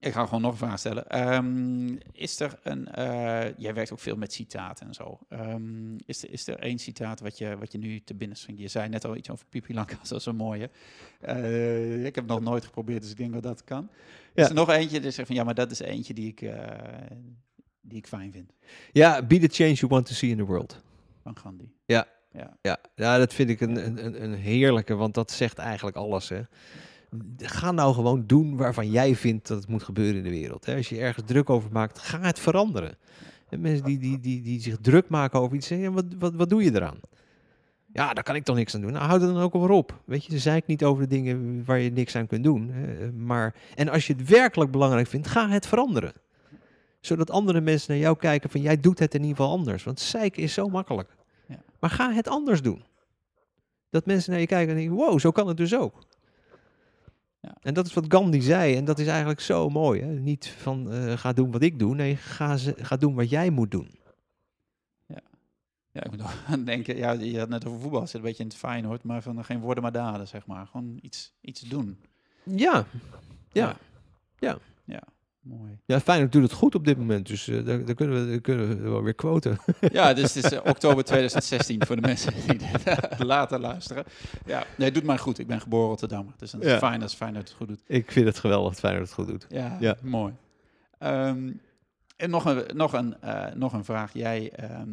ik ga gewoon nog een vraag stellen. Ehm, is er een... eh, jij werkt ook veel met citaten en zo. Ehm, is, er, is er één citaat wat je, wat je nu te binnen schiet? Je zei net al iets over Pipi Lankas, dat is een mooie. Eh, ik heb nog nooit geprobeerd, dus ik denk dat dat kan. Ja. Is er nog eentje die zegt van... Ja, maar dat is eentje die ik, eh, die ik fijn vind. ja, be the change you want to see in the world. Van Gandhi. Ja. Ja. Ja, ja dat vind ik een, een, een- een heerlijke, want dat zegt eigenlijk alles. Hè. Ga nou gewoon doen waarvan jij vindt dat het moet gebeuren in de wereld. Hè. Als je ergens druk over maakt, ga het veranderen. En mensen die, die, die, die zich druk maken over iets, zeggen, wat, wat, wat doe je eraan? Ja, daar kan ik toch niks aan doen. Nou, houd er dan ook wel op. Weet je, zei ik niet over de dingen waar je niks aan kunt doen. Hè. Maar, en als je het werkelijk belangrijk vindt, ga het veranderen. Zodat andere mensen naar jou kijken van, jij doet het in ieder geval anders. Want zeiken is zo makkelijk. Ja. Maar ga het anders doen. Dat mensen naar je kijken en denken, wow, zo kan het dus ook. Ja. En dat is wat Gandhi zei. En dat is eigenlijk zo mooi. Hè? Niet van, eh, ga doen wat ik doe. Nee, ga, ze, ga doen wat jij moet doen. Ja, ik moet ook aan denken, ja, je had net over voetbal, zit een beetje in het Feyenoord, maar van geen woorden maar daden, zeg maar. Gewoon iets, iets doen. Ja, ja. Ja, mooi. ja Feyenoord doet het goed op dit moment. Dus eh, daar, daar kunnen we, daar kunnen we wel weer quoten. Ja, dus het is eh, oktober 2016 voor de mensen die dit later luisteren. Ja, nee, het doet mij goed. Ik ben geboren Rotterdammer, dus dat is Ja. fijn als Feyenoord het goed doet. ik vind het geweldig dat Feyenoord het goed doet. Ja, Ja. mooi. Ehm, en nog een, nog een, eh, nog een vraag. Jij, ehm,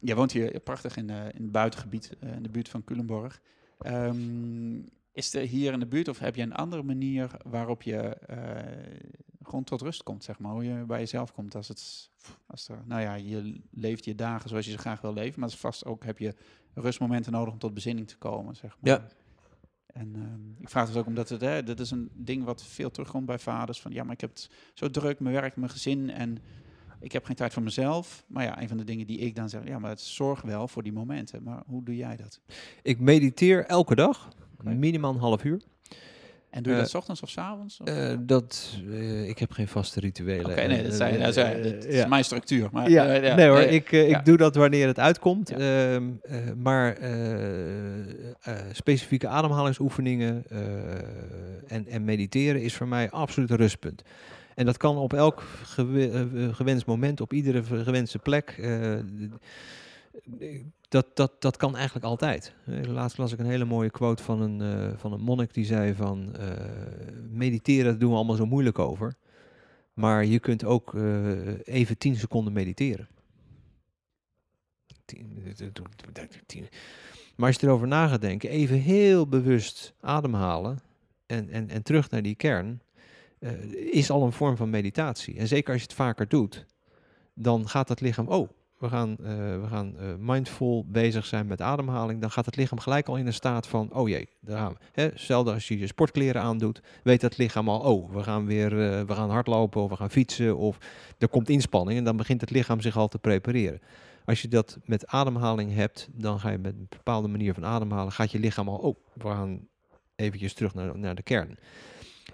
jij woont hier prachtig in, eh, in het buitengebied, eh, in de buurt van Culemborg. Ehm, is er hier in de buurt of heb je een andere manier waarop je eh, gewoon tot rust komt, zeg maar? Hoe je bij jezelf komt als het, als er, nou ja, je leeft je dagen zoals je ze graag wil leven, maar vast ook heb je rustmomenten nodig om tot bezinning te komen, zeg maar. Ja. En ehm, ik vraag dus ook omdat het, hè, dit is een ding wat veel terugkomt bij vaders. Van ja, maar ik heb het zo druk, mijn werk, mijn gezin en ik heb geen tijd voor mezelf. Maar ja, een van de dingen die ik dan zeg, ja, maar het zorg wel voor die momenten. Maar hoe doe jij dat? Ik mediteer elke dag. Minimaal een half uur. En doe je Eh, dat 's ochtends of 's avonds? Of? Eh, dat, eh, ik heb geen vaste rituelen. Oké, nee, dat, zijn, Eh, dat, zijn, eh, dat is ja. mijn structuur. Maar, Ja, eh, nee hoor, nee, ik, eh, ja. ik doe dat wanneer het uitkomt. Ja. Ehm, eh, maar eh, eh, specifieke ademhalingsoefeningen eh, en, en mediteren is voor mij absoluut een rustpunt. En dat kan op elk gewe- eh, gewenst moment, op iedere gewenste plek. Eh, dat, dat, dat kan eigenlijk altijd. Eh, Laatst las ik een hele mooie quote van een, eh, van een monnik die zei van eh, mediteren dat doen we allemaal zo moeilijk over. Maar je kunt ook even 10 seconden mediteren. Tien- tien- Maar als je erover na gaat denken, even heel bewust ademhalen en, en, en terug naar die kern, is al een vorm van meditatie. En zeker als je het vaker doet, dan gaat het lichaam, oh, we gaan, eh, we gaan eh, mindful bezig zijn met ademhaling, dan gaat het lichaam gelijk al in een staat van, oh jee, daar gaan we. Hè, Hetzelfde als je je sportkleren aandoet, weet het lichaam al, oh, we gaan weer eh, we gaan hardlopen of we gaan fietsen of er komt inspanning en dan begint het lichaam zich al te prepareren. Als je dat met ademhaling hebt, dan ga je met een bepaalde manier van ademhalen, gaat je lichaam al, oh, we gaan eventjes terug naar, naar de kern.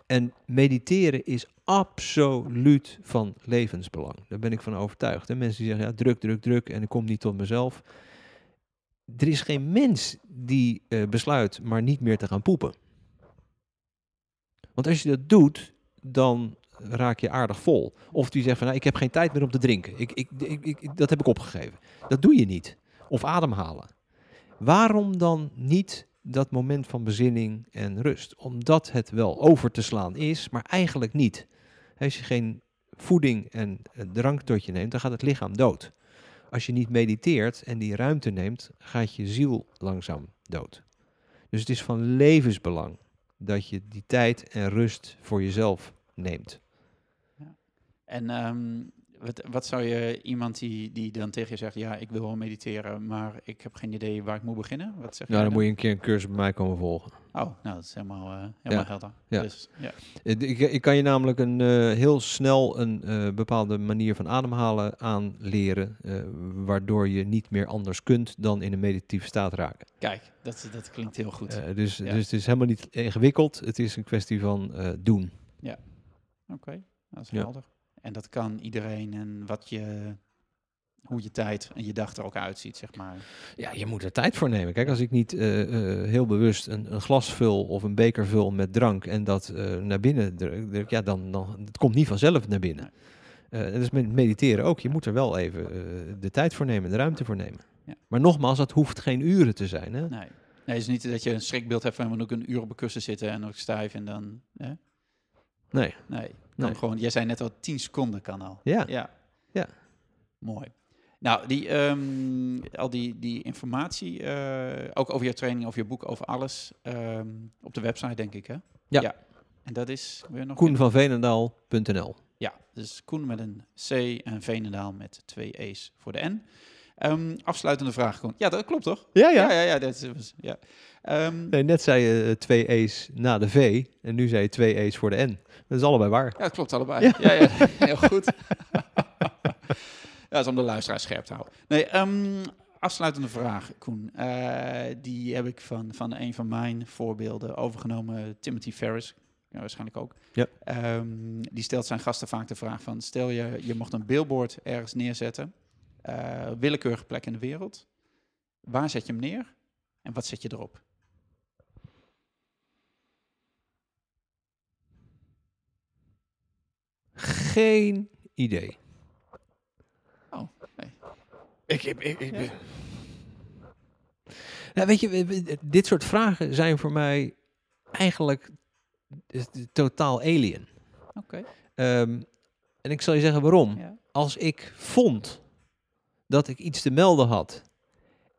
En mediteren is absoluut van levensbelang. Daar ben ik van overtuigd. En mensen die zeggen, ja, druk, druk, druk en ik kom niet tot mezelf. Er is geen mens die eh, besluit maar niet meer te gaan poepen. Want als je dat doet, dan raak je aardig vol. Of die zegt van, nou, ik heb geen tijd meer om te drinken. Ik, ik, ik, ik- dat heb ik opgegeven. Dat doe je niet. Of ademhalen. Waarom dan niet dat moment van bezinning en rust? Omdat het wel over te slaan is, maar eigenlijk niet. Als je geen voeding en drank tot je neemt, dan gaat het lichaam dood. Als je niet mediteert en die ruimte neemt, gaat je ziel langzaam dood. Dus het is van levensbelang dat je die tijd en rust voor jezelf neemt. En ehm, wat, wat zou je iemand die, die dan tegen je zegt, ja, ik wil wel mediteren, maar ik heb geen idee waar ik moet beginnen? Wat zeg Nou, jij dan moet je een keer een cursus bij mij komen volgen. Oh, nou, dat is helemaal, eh, helemaal Ja. helder. Ja. Dus, ja. Ik, ik kan je namelijk een, eh, heel snel een eh, bepaalde manier van ademhalen aanleren, waardoor je niet meer anders kunt dan in een meditatieve staat raken. Kijk, dat, dat klinkt heel goed. Dus, Ja. dus het is helemaal niet ingewikkeld, het is een kwestie van doen. Oké, dat is Ja. helder. En dat kan iedereen en wat je, hoe je tijd en je dag er ook uitziet, zeg maar. Ja, je moet er tijd voor nemen. Kijk, als ik niet eh, eh, heel bewust een, een glas vul of een beker vul met drank en dat eh, naar binnen druk, ja, dan, dan het komt niet vanzelf naar binnen. En dat is met mediteren ook. Je moet er wel even de tijd voor nemen, de ruimte voor nemen. Ja. Maar nogmaals, dat hoeft geen uren te zijn. Hè? Nee. nee, het is niet dat je een schrikbeeld hebt van, we ook een uur op een kussen zitten en ook stijf en dan, hè? Nee. Nee, kan Nee. gewoon, jij zei net al 10 seconden kan al. Ja. Ja. Ja. Mooi. Nou, die, ehm, al die, die informatie, eh, ook over je training, over je boek, over alles, ehm, op de website denk ik, hè? Ja. En dat is weer nog... Koenvanveenendaal.nl Ja, dus Koen met een C en Veenendaal met twee E's voor de N. Ehm, afsluitende vraag, Koen. Ja, dat klopt toch? Ja, ja, ja. ja, dat is, ja. Ehm, Nee, net zei je eh, twee E's na de V en nu zei je twee E's voor de N. Dat is allebei waar. Ja, dat klopt allebei. Ja, ja, heel goed. ja, dat is om de luisteraar scherp te houden. Nee, ehm, afsluitende vraag, Koen. Eh, die heb ik van, van een van mijn voorbeelden overgenomen, Timothy Ferris. Ja, waarschijnlijk ook. Ja. Die stelt zijn gasten vaak de vraag van... stel je, je mocht een billboard ergens neerzetten... eh, willekeurige plek in de wereld. Waar zet je hem neer en wat zet je erop? Geen idee. Oh, nee. Ik, ik, ik, ik, Ja. Nou, weet je, dit soort vragen zijn voor mij eigenlijk totaal alien. Oké. Ehm, en ik zal je zeggen waarom. Ja. Als ik vond dat ik iets te melden had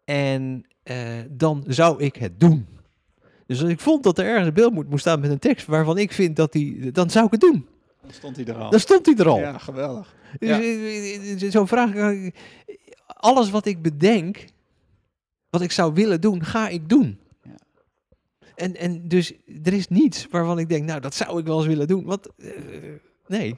en eh, dan zou ik het doen. Dus als ik vond dat er ergens een beeld moet, moest staan met een tekst waarvan ik vind dat die, dan zou ik het doen. Dan stond hij er al. Dan stond hij er al. Ja, geweldig. Dus, Ja. eh, eh, Zo'n vraag, alles wat ik bedenk, wat ik zou willen doen, ga ik doen. Ja. En, en dus er is niets waarvan ik denk, nou dat zou ik wel eens willen doen. Want nee,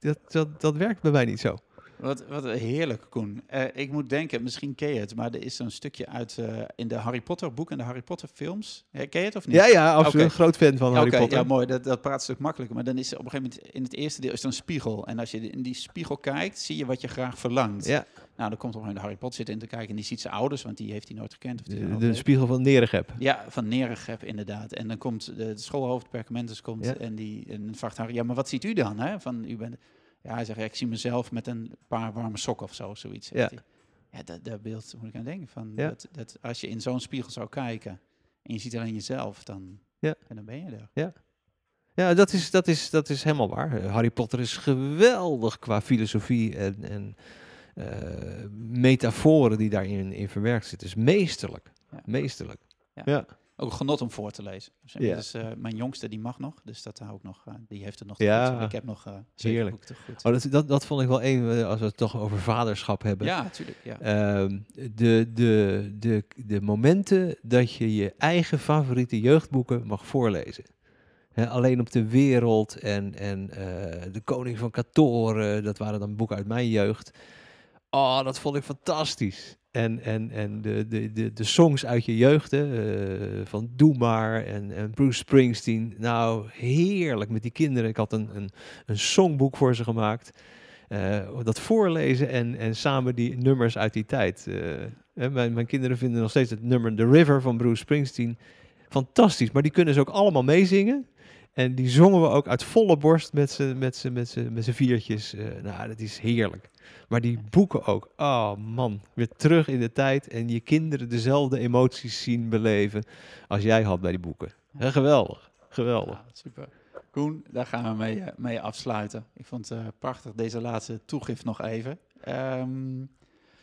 dat, dat, dat werkt bij mij niet zo. Wat, wat heerlijk, Koen. Eh, ik moet denken, misschien ken je het, maar er is zo'n stukje uit eh, in de Harry Potter boek en de Harry Potter films. Eh, ken je het of niet? Ja, ja, absoluut. Oké. Een groot fan van Ja, Harry Potter. Ja, mooi. Dat, dat praat een stuk makkelijker. Maar dan is er op een gegeven moment in het eerste deel is er een spiegel. En als je in die spiegel kijkt, zie je wat je graag verlangt. Ja, Nou, dan komt op een gegeven moment Harry Potter zitten in te kijken en die ziet zijn ouders, want die heeft hij nooit gekend. Of de, de spiegel van Neregep. Ja, van Neregep inderdaad. En dan komt de, de schoolhoofd Perkamentus komt Ja. en die en vraagt Harry, ja, maar wat ziet u dan? Hè? Van, u bent, ja, hij zegt, ja, ik zie mezelf met een paar warme sokken of zo, zoiets. Ja. Ja, dat, dat beeld moet ik aan denken. Van Ja. dat, dat als je in zo'n spiegel zou kijken en je ziet alleen jezelf, dan, Ja. en dan ben je er. Ja, dat is, dat is, dat is helemaal waar. Eh, Harry Potter is geweldig qua filosofie en, en eh, metaforen die daarin in verwerkt zitten. is meesterlijk. Ja. Meesterlijk. Ja. Ook een genot om voor te lezen. Dus, Ja. dus, eh, mijn jongste die mag nog, dus dat hou ik nog. eh, die heeft het nog Ja. goed. Ik heb nog eh Heerlijk. boeken te goed. Oh, dat, dat, dat vond ik wel eh, als we het toch over vaderschap hebben. ja, natuurlijk. Ja. Ehm, de, de, de, de momenten dat je je eigen favoriete jeugdboeken mag voorlezen. Alleen op de wereld en, en eh, De Koning van Katoren, dat waren dan boeken uit mijn jeugd. Oh, dat vond ik fantastisch. En, en, en de, de, de, de songs uit je jeugd, hè, eh, van Doe Maar en, en Bruce Springsteen. Nou, heerlijk met die kinderen. Ik had een, een, een songboek voor ze gemaakt. Eh, dat voorlezen en, en samen die nummers uit die tijd. Eh, hè, mijn, mijn kinderen vinden nog steeds het nummer The River van Bruce Springsteen fantastisch. Maar die kunnen ze ook allemaal meezingen. En die zongen we ook uit volle borst met z'n met met met viertjes. Nou, dat is heerlijk. Maar die boeken ook. Oh man, weer terug in de tijd. En je kinderen dezelfde emoties zien beleven als jij had bij die boeken. Geweldig, geweldig. Ja, super. Koen, daar gaan we mee, eh, mee afsluiten. Ik vond het eh, prachtig, deze laatste toegift nog even. Ehm,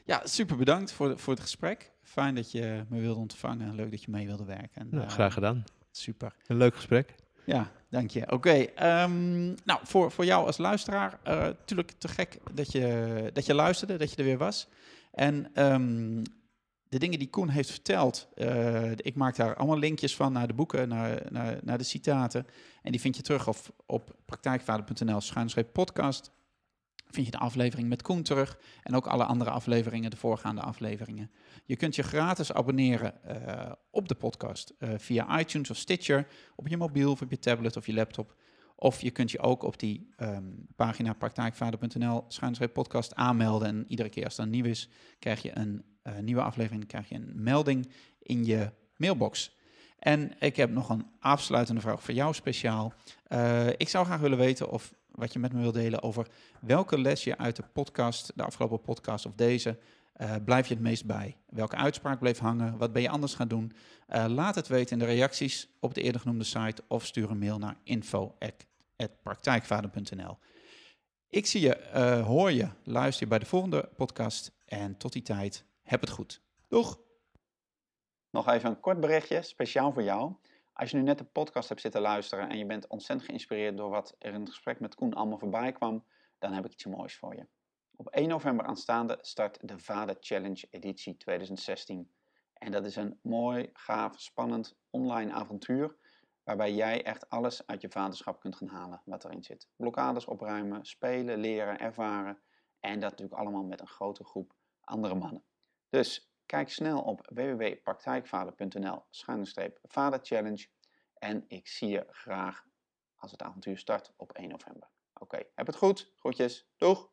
ja, super bedankt voor, voor het gesprek. Fijn dat je me wilde ontvangen. Leuk dat je mee wilde werken. En, Nou, eh, graag gedaan. Super. Een leuk gesprek. Ja, dank je. Oké, ehm, nou, voor, voor jou als luisteraar, natuurlijk te gek dat je, dat je luisterde, dat je er weer was. En ehm, de dingen die Koen heeft verteld, eh, ik maak daar allemaal linkjes van naar de boeken, naar, naar, naar de citaten. En die vind je terug op, praktijkvader.nl schuinschreep podcast. Vind je de aflevering met Koen terug en ook alle andere afleveringen, de voorgaande afleveringen. Je kunt je gratis abonneren eh, op de podcast eh, via iTunes of Stitcher, op je mobiel of op je tablet of je laptop. Of je kunt je ook op die ehm, pagina praktijkvader.nl podcast aanmelden. En iedere keer als er nieuw is, krijg je een eh, nieuwe aflevering, krijg je een melding in je mailbox. En ik heb nog een afsluitende vraag voor jou speciaal. Ik zou graag willen weten of wat je met me wil delen over welke les je uit de podcast, de afgelopen podcast of deze, eh, blijf je het meest bij? Welke uitspraak bleef hangen? Wat ben je anders gaan doen? Eh, laat het weten in de reacties op de eerder genoemde site of stuur een mail naar info.praktijkvader.nl. Ik zie je, eh, hoor je, luister je bij de volgende podcast en tot die tijd, heb het goed. Doeg! Nog even een kort berichtje, speciaal voor jou. Als je nu net de podcast hebt zitten luisteren en je bent ontzettend geïnspireerd door wat er in het gesprek met Koen allemaal voorbij kwam, dan heb ik iets moois voor je. Op 1 november aanstaande start de Vader Challenge editie 2016. En dat is een mooi, gaaf, spannend online avontuur waarbij jij echt alles uit je vaderschap kunt gaan halen wat erin zit. Blokkades opruimen, spelen, leren, ervaren en dat natuurlijk allemaal met een grote groep andere mannen. Dus kijk snel op www.praktijkvader.nl vaderchallenge en ik zie je graag als het avontuur start op 1 november. Oké, heb het goed. Groetjes. Doeg!